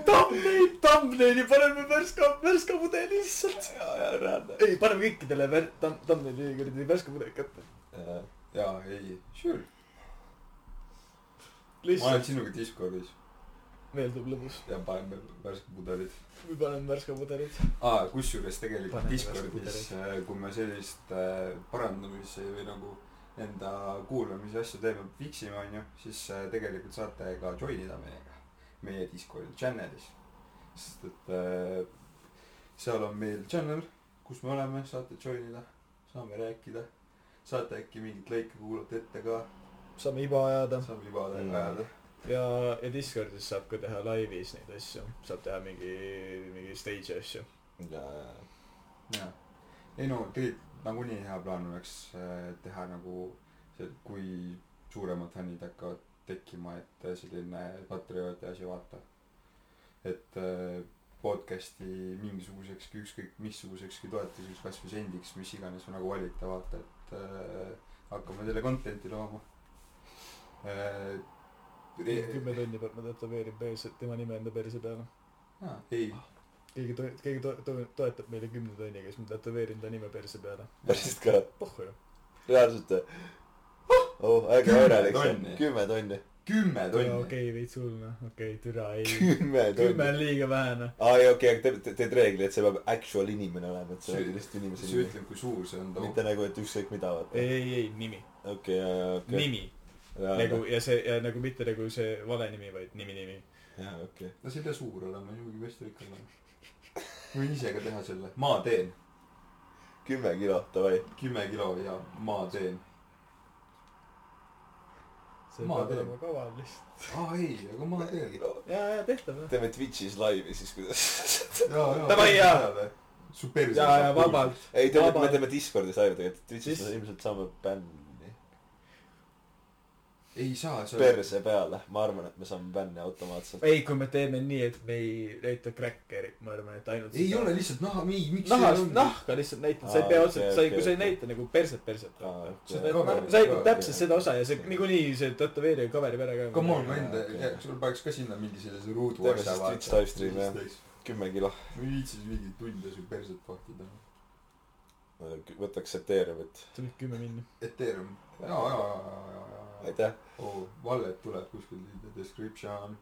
Thumbnail, thumbnaili paneme värska, värska pudeli lihtsalt. ja, ja reaalne. ei, paneme kõikidele vär-, thumb-, thumbnaili kuradi värska pudeli kätte. jaa, ei, sure. ma olen sinuga Discordis meeldib lõbus. ja paneme värske pudelid. või paneme värska pudelit. aa, kusjuures tegelikult Paneme Discordis, kui me sellist äh, parandamise või nagu enda kuulamise asju teeme, fiksime, onju, siis äh, tegelikult saate ka join ida meiega, meie Discordi channel'is. sest et äh, seal on meil channel, kus me oleme, saate join ida, saame rääkida, saate äkki mingit lõike kuulata ette ka, saame iba ajada saame juba Mm. ajada. ja, ja Discordis saab ka teha laivis neid asju, saab teha mingi, mingi stage'i asju. ja, ja, jaa, ei no tegelikult nagunii hea plaan oleks äh, teha nagu see, kui suuremad fännid hakkavad tekkima, et äh, selline patriooti asi vaata. et äh, podcast'i mingisugusekski, ükskõik missugusekski toetuseks, kasvõi sendiks, mis iganes nagu valite, vaata, et äh, hakkame teile content'i looma äh,. kümme tonni peab ma tätoveerin perse, tema nime enda perse peale. ei, keegi to-, keegi to-, to-, toetab meile kümne tonniga, siis ma tätoveerin ta nime perse peale. päriselt ka, pohhu ju. reaalselt või? oh, Kümme õnnelik see kümme tonni. kümme tonni. okei, veits hull noh, okei, türa ei. kümme kümme tonni. on liiga vähe noh. aa, ei okei, aga te- te- teed reegli, et see peab actual inimene olema, et see See- on lihtsalt inimese see nimi. ütleb, kui suur see on mitte nagu, et ükskõik mida vaata. ei, ei, ei, nimi. okei, ja, ja, okei. nimi. nagu ja see ja nagu mitte nagu see vale nimi, vaid nimi, nimi. jaa, okei. no see ei pea suur olema, hästi rikkal olema. võin ise ka teha selle, ma teen, kümme kilo, davai. kümme kilo ja ma teen. See Ma peab olema kaval lihtsalt. aa ei, aga ma teen. ja, ja tehtav noh. teeme Twitch'is laivi siis, kuidas. jaa, jaa. Davai, jaa.. su perse. ja, ja. vabalt. ei, teeme, me teeme Discordis laivi tegelikult, Twitch'is ilmselt saame bänni. Ei saa, see perse peale, ma arvan, et me saame bänni automaatselt. ei, kui me teeme nii, et me ei näita cracker'it, ma arvan, et ainult ei ole lihtsalt naha, ei, miks nahast, nahka lihtsalt näitad, sa ei pea otseselt, sa ei, kui sa ei näita nagu perset, perset. Aa, sa näitad täpselt seda osa ja see niikuinii see tätoveerija coverib ära ka. Come on, ma enda Okei., sul paneks ka sinna mingi sellise ruudu jah. jah. kümme kilo. ma ei viitsi siis mingi tunde su perset vahtida. Võtaks Ethereumit. tuli kümme minni. Ethereum, jaa, jaa, jaa, jaa, jaa. aitäh. oo, Vallet tuleb kuskil in the description.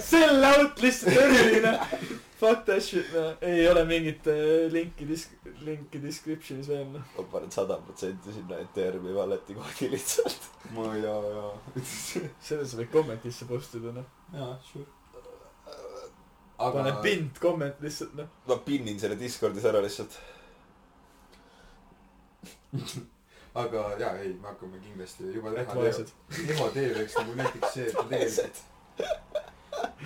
Sell out lihtsalt eriline. Fuck that shit, noh. ei ole mingit äh, linki disk-, linki description'is veel noh. ma panen sada protsenti sinna NTR-i valletikoodi lihtsalt. ma ja, ja. selle sa võid comment'isse post ida noh. jaa, sure. Pane pind comment lihtsalt noh. ma pinnin selle Discordis ära lihtsalt. aga jaa, ei, me hakkame kindlasti juba teha vaesed. Riho tee võiks nagu näiteks see, et ta tegelikult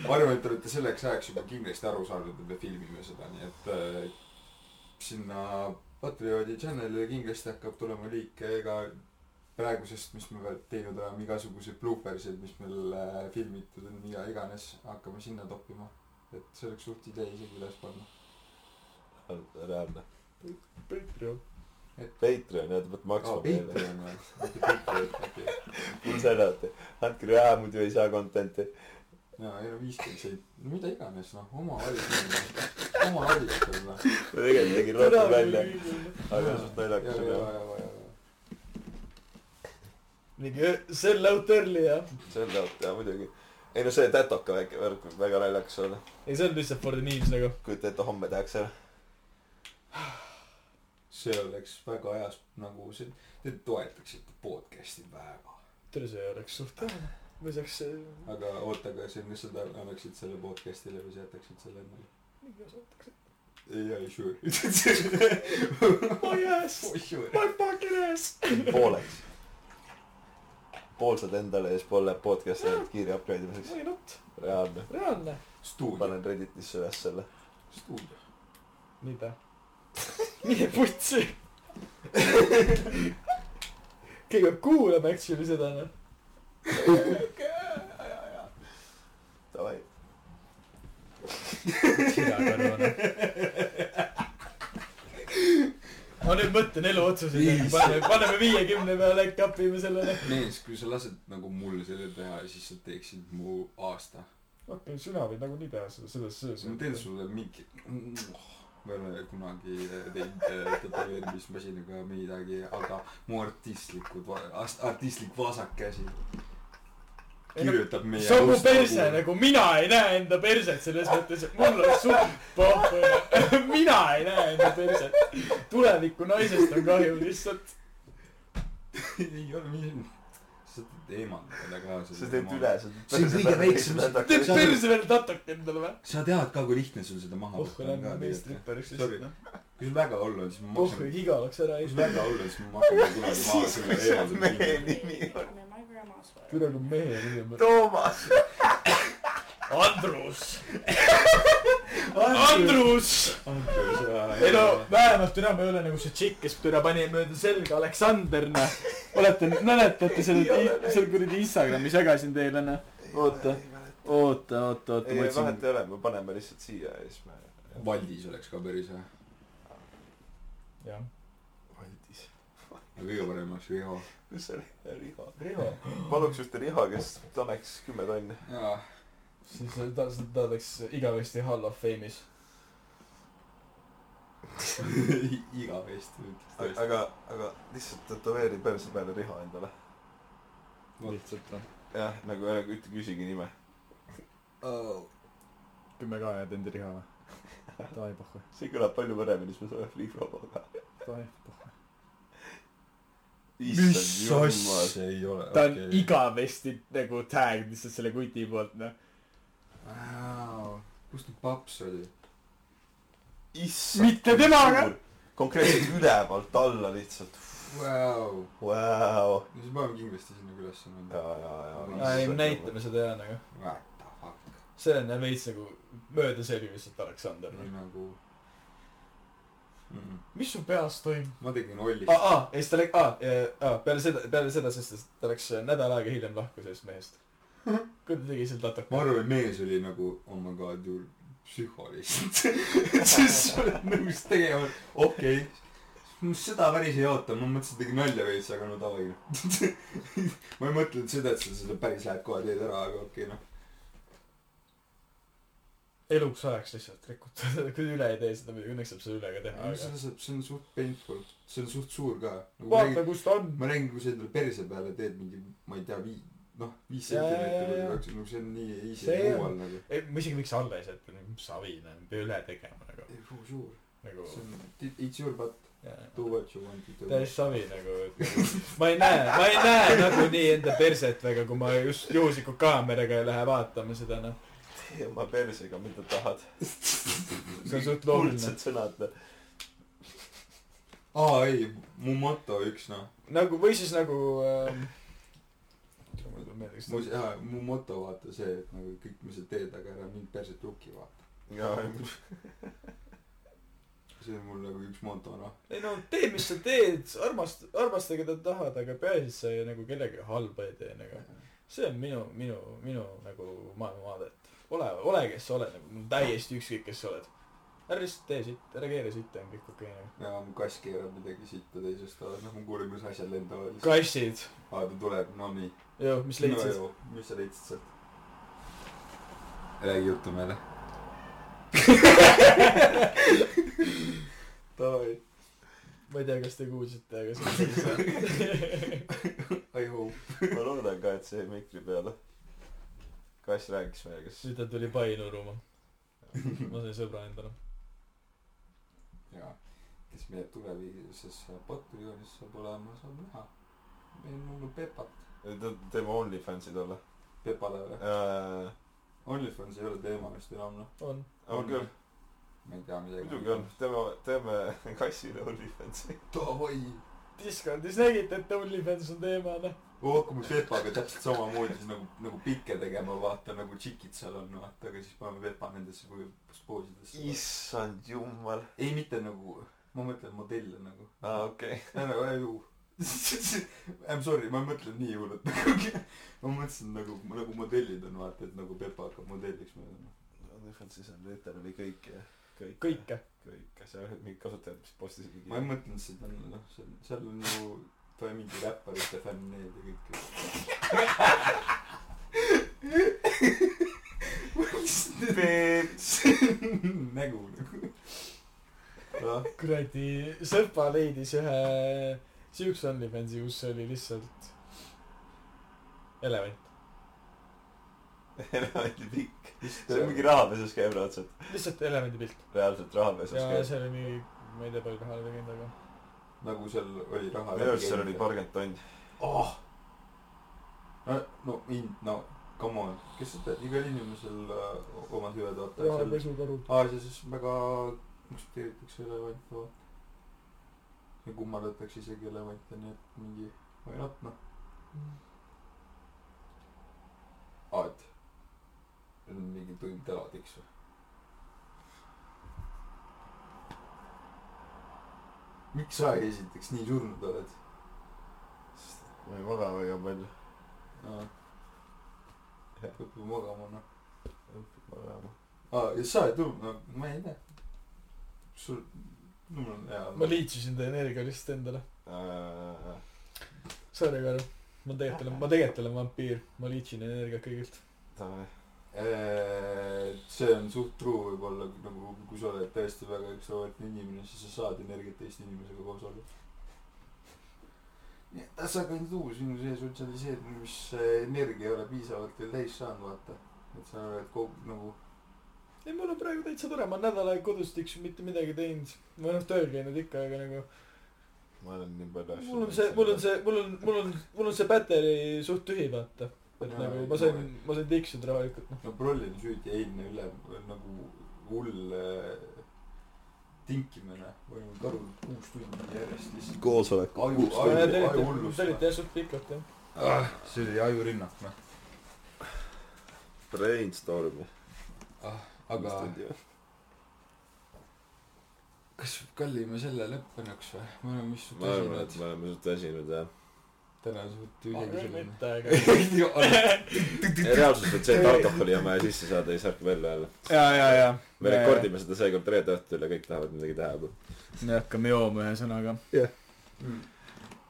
ma arvan, et te olete selleks ajaks juba kindlasti aru saanud, et me filmime seda, nii et äh, sinna Patrioodi channel'ile kindlasti hakkab tulema liike ka praegusest, mis me veel teinud oleme, igasuguseid bloopersid, mis meil äh, filmitud on, mida iganes, hakkame sinna toppima. Et see oleks suht idee isegi üles panna. reaalne. Patreon. Patreon, jah, ta peab maksma aa, meile. Mul see näete, andke raha, muidu ei saa content'i. jaa, ei no viiskümmend senti, no mida iganes, noh, oma valik, oma valik on noh. ma tegelikult tegin rohkem välja, aga suht ja, naljakas ja, oli mingi sell out early jah. selle jaoks, jaa muidugi. Ei no see tätoka väike värk võib väga naljakas olla. ei, see on lihtsalt for the memes nagu. kujuta ette, homme tehakse ära. see oleks väga heas nagu see, te toetaksite podcast'i väga. tere, see oleks suht hea. või saaks see. aga oota, aga see, kas sa annaksid selle podcast'ile või sa jätaksid selle endale? mingi osa võtaks. ei, ei, sure. My ass, sure. my fucking ass. pooleks. Pool saad endale ja siis pool läheb podcast'i kiire upgrade imiseks. Why not, reaalne. reaalne. panen Redditisse üles selle. stuudio. mida? mine putsi. keegi peab kuulama actually seda noh. Davai. sina karvane. ma nüüd mõtlen eluotsuseid, paneme, paneme viiekümne peale, äkki apime sellele. mees, kui sa lased nagu mul selle teha, siis sa teeksid mu aasta. okei, sina võid nagunii teha seda, selles, selles ma teen. sulle mingi, ma ei ole kunagi teinud äh, tätoveerimismasinaga midagi, aga mu artistlikud, artistlik vasakäsi kirjutab meie see on mu tausta perse kuhu- nagu, mina ei näe enda perset selles mõttes, et mul on suht pohhu. mina ei näe enda perset. tuleviku naisest on kahju lihtsalt. ei ole, mis, sa eemaldad teda ka. sa teed üle, sa See on kõige väiksem- teed perse veel tatoke endale või? sa tead ka, kui lihtne sul seda maha pohhu lähen meistrippariks Sorry. lihtsalt noh. kui sul väga olla on, siis ma pohhu maksan, iga oleks ära kui sul ei. väga olla on, siis ma maksan ka kunagi maha selle eemaldamise. nimi on Wear. küll aga mehe nimi on. Toomas. Andrus. Andrus. ei no vähemalt enam ei ole nagu see tšikk, kes türa pani mööda selga Aleksander, noh. olete, mäletate seda, seal kuradi Instagramis jagasin teile, noh. oota, oota, oota, oota, ei, ma vahet ei ole, me paneme lihtsalt siia ja siis me. Valdis oleks ka päris hea. jah. Valdis. kõige parem oleks Riho. Kus see oli? Riho. Riho. paluks ühte Riho, kes annaks kümme tonni. jaa, siis ta, ta oleks igavesti Hall of Fame'is. igavesti ütleks aga aga, lihtsalt tätoveeri perse peale Riho endale. lihtsalt noh. jah, nagu ära ütle, küsigi nime. kümme ka jääd enda Riho või? Davai, pohhu, see kõlab palju paremini, siis me saame Free Promoga. davai, pohhu. Mis asja ei ole. ta on okay.. igavesti nagu tag lihtsalt selle kuti poolt, noh. kust need paps oli? issand. Mitte temaga!. konkreetselt ülevalt alla lihtsalt. Vau. Vau. no siis paneme kindlasti sinna ka ülesse ja, minna. ja, ei, ja. näitame seda ja nagu. What the fuck. see on jah veits nagu mööda see oli lihtsalt Aleksander. nagu mm.. mis su peas toimub? ma tegin Olli aa, aa, ja siis ta läks, aa, aa, peale seda, peale seda, sest ta läks nädal aega hiljem lahku sellest mehest. kui ta tegi selle ma tatoka. arvan, et mees oli nagu, oh my god, ju psühho lihtsalt. siis sa oled nõus tegema, okei okay.. seda päris ei oota, ma mõtlesin, et tegin nalja veits, aga no davai ma ei mõtelnud seda, et sa seda päris lähed kohe teed ära, aga okei okay, noh. Eluks ajaks lihtsalt rikutud, kui üle ei tee seda muidugi, õnneks saab seda üle ka teha, aga. see saab, see on suht painful, see on suht suur ka. vaata, kus ta on. ma räägin, kui sa endale perse peale teed mingi, ma ei tea, vii-, noh, viis sentimeetrit või kaks, no see on nii easy on- muual nagu. ei, ma isegi võiks alla jätta, mis savi, noh, ei pea üle tegema nagu. ei, for sure. nagu see on it's your butt do what you want to do täiesti savi nagu, et nagu ma ei näe, ma ei näe nagunii enda perset väga, kui ma just juhuslikult kaameraga ei lähe vaatama seda noh. Tee oma persega, mida tahad. see on suht loogiline. kuldsed sõnad. aa ei mu moto üks noh nagu või siis nagu ähm,. mu jaa mu moto vaata see et nagu kõik mis sa teed aga ära mind perset lukki vaata jaa, see on mul nagu üks moto noh ei no tee, mis sa teed, armasta, armasta, keda tahad, aga peaasi, et sa ei, nagu kellelegi halba ei tee nagu. see on minu, minu, minu nagu maailmavaade, et ole, ole, kes sa oled, nagu täiesti ükskõik, kes sa oled. ära lihtsalt tee siit, ära keera sitta, on kõik okei okay, nagu. ja mu kass keerab midagi sitta teisest toast noh ma kuulen kuidas asjad lendavad kassid, aa ta tuleb no nii joo, mis leidsid? no,? mis sa leidsid sealt räägi juttu meile davai ma ei tea, kas te kuulsite, aga see on päris I hope ma loodan ka, et see jäi mikri peale. Kass rääkis meiega, kas nüüd ta tuli pai nuruma. ma sain sõbra endale. ja kes meie tulevises Patreonis saab olema saab näha meil on olnud Pepat teeme OnlyFansi talle. Pepale või jaa, OnlyFans ei ole teema vist enam noh on. on küll, ma ei tea midagi muidugi on, teeme, teeme kassile OnlyFansi. davai Discordis nägite, et OnlyFans on teema, noh. Me hakkame Pepaga täpselt samamoodi siis nagu nagu pikke tegema vaata nagu tšikid seal on vaata aga siis paneme Pepa nendesse poosidesse issand jumal. ei mitte nagu ma mõtlen modelle nagu aa, okei. ei nagu ei ju I m sorry ma ei mõtlenud nii hullult nagu ma mõtlesin nagu nagu modellid on vaata et nagu Pepa hakkab modelliks meile noh OnlyFansis on literally kõik ja kõik. kõike. kõik, seal olid mingid kasutajad, mis postisid mingi ma ei mõtelnud seda noh seal seal on ju ta mingi räpparite fännid ja kõik nägu nagu noh kuradi, Sõpa leidis ühe siukse OnlyFansi, kus oli lihtsalt elevant. elevandi pikk. see on mingi rahapesus käib raudselt. lihtsalt elevandi pilt. reaalselt rahapesus ja käib. seal oli mingi, ma ei tea, palju raha oli läinud, aga nagu seal oli raha minu arust seal oli paarkümmend tonni. oh no in- no come on. Kes seda igal inimesel äh, omad hüved vaata seal. Aasias väga aktsepteeritakse elevante vaata ja kummardatakse isegi elevante nii et mingi why not noh. Aa et need on mingi tuim telatiks miks sa esiteks nii surnud oled ma ei maga väga palju. aa õpi magama noh magama. aa ja sa ei tulnud no ma ei tea sul no mul on hea ma liitsusin ta energia lihtsalt endale. Sorry, Karu. ma tegelikult olen, ma tegelikult olen vampiir. ma liitsin energiat kõigilt. Äh, see on suht true võib-olla nagu kui sa oled tõesti väga ekstravertne inimene siis sa saad energiat teiste inimesega koos olla nii et tasakaalus tuu sinu see sotsialiseerimine mis äh, energia ei ole piisavalt veel täis saanud vaata et sa oled kogu nagu ei, mul on praegu täitsa tore, ma olen nädal aega kodus tiksu mitte midagi teinud. ma olen tööl käinud ikka, aga nagu ma olen nii palju asju. mul on see, mul on see, mul on, mul on, mul on see battery suht tühi, vaata. Et Jaa, nagu ei, ma sain ma-, sain tiksuda rahulikult, noh. no prollil süüdi eilne üle nagu hull äh, tinkimine või nagu karud kuus tundi järjest lihtsalt koosolek. aju, Te aju, aju te hullust olite jah suht pikalt, jah. ah,. see oli ajurünnak noh Brainstormi. ah,. aga kas kallime selle lõppenuks või? me oleme vist suht väsinud me oleme suht väsinud jah. Täna suht küll tühjagi mitte, aga. reaalsus on see, et alkoholi on vaja sisse saada ja siis hakkab jälle jälle. ja, ja, ja. me rekordime seda seekord reede õhtul ja kõik tahavad midagi teha me hakkame jooma ühesõnaga.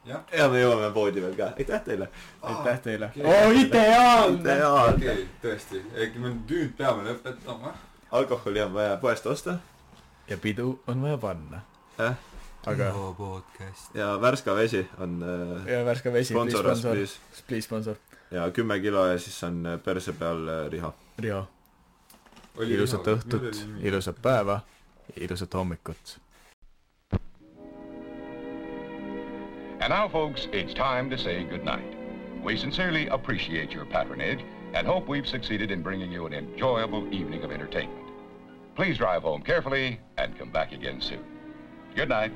ja me jõuame poodi veel ka, aitäh teile. aitäh teile. oo, ideaalne. ideaalne. okei, tõesti, nüüd peame lõpetama. alkoholi on vaja poest osta ja pidu on vaja panna. eh? aga, podcast. ja Värska vesi on äh, ja värske vesi, please sponsor us sponsor, please. please sponsor. ja kümme kilo ja siis on äh, perse peal äh, riha. Riho, ilusat õhtut, ilusat päeva ilusat hommikut And now, folks, it's time to say goodnight. We sincerely appreciate your patronage and hope we've succeeded in bringing you an enjoyable evening of entertainment. Please drive home carefully and come back again soon. Good night.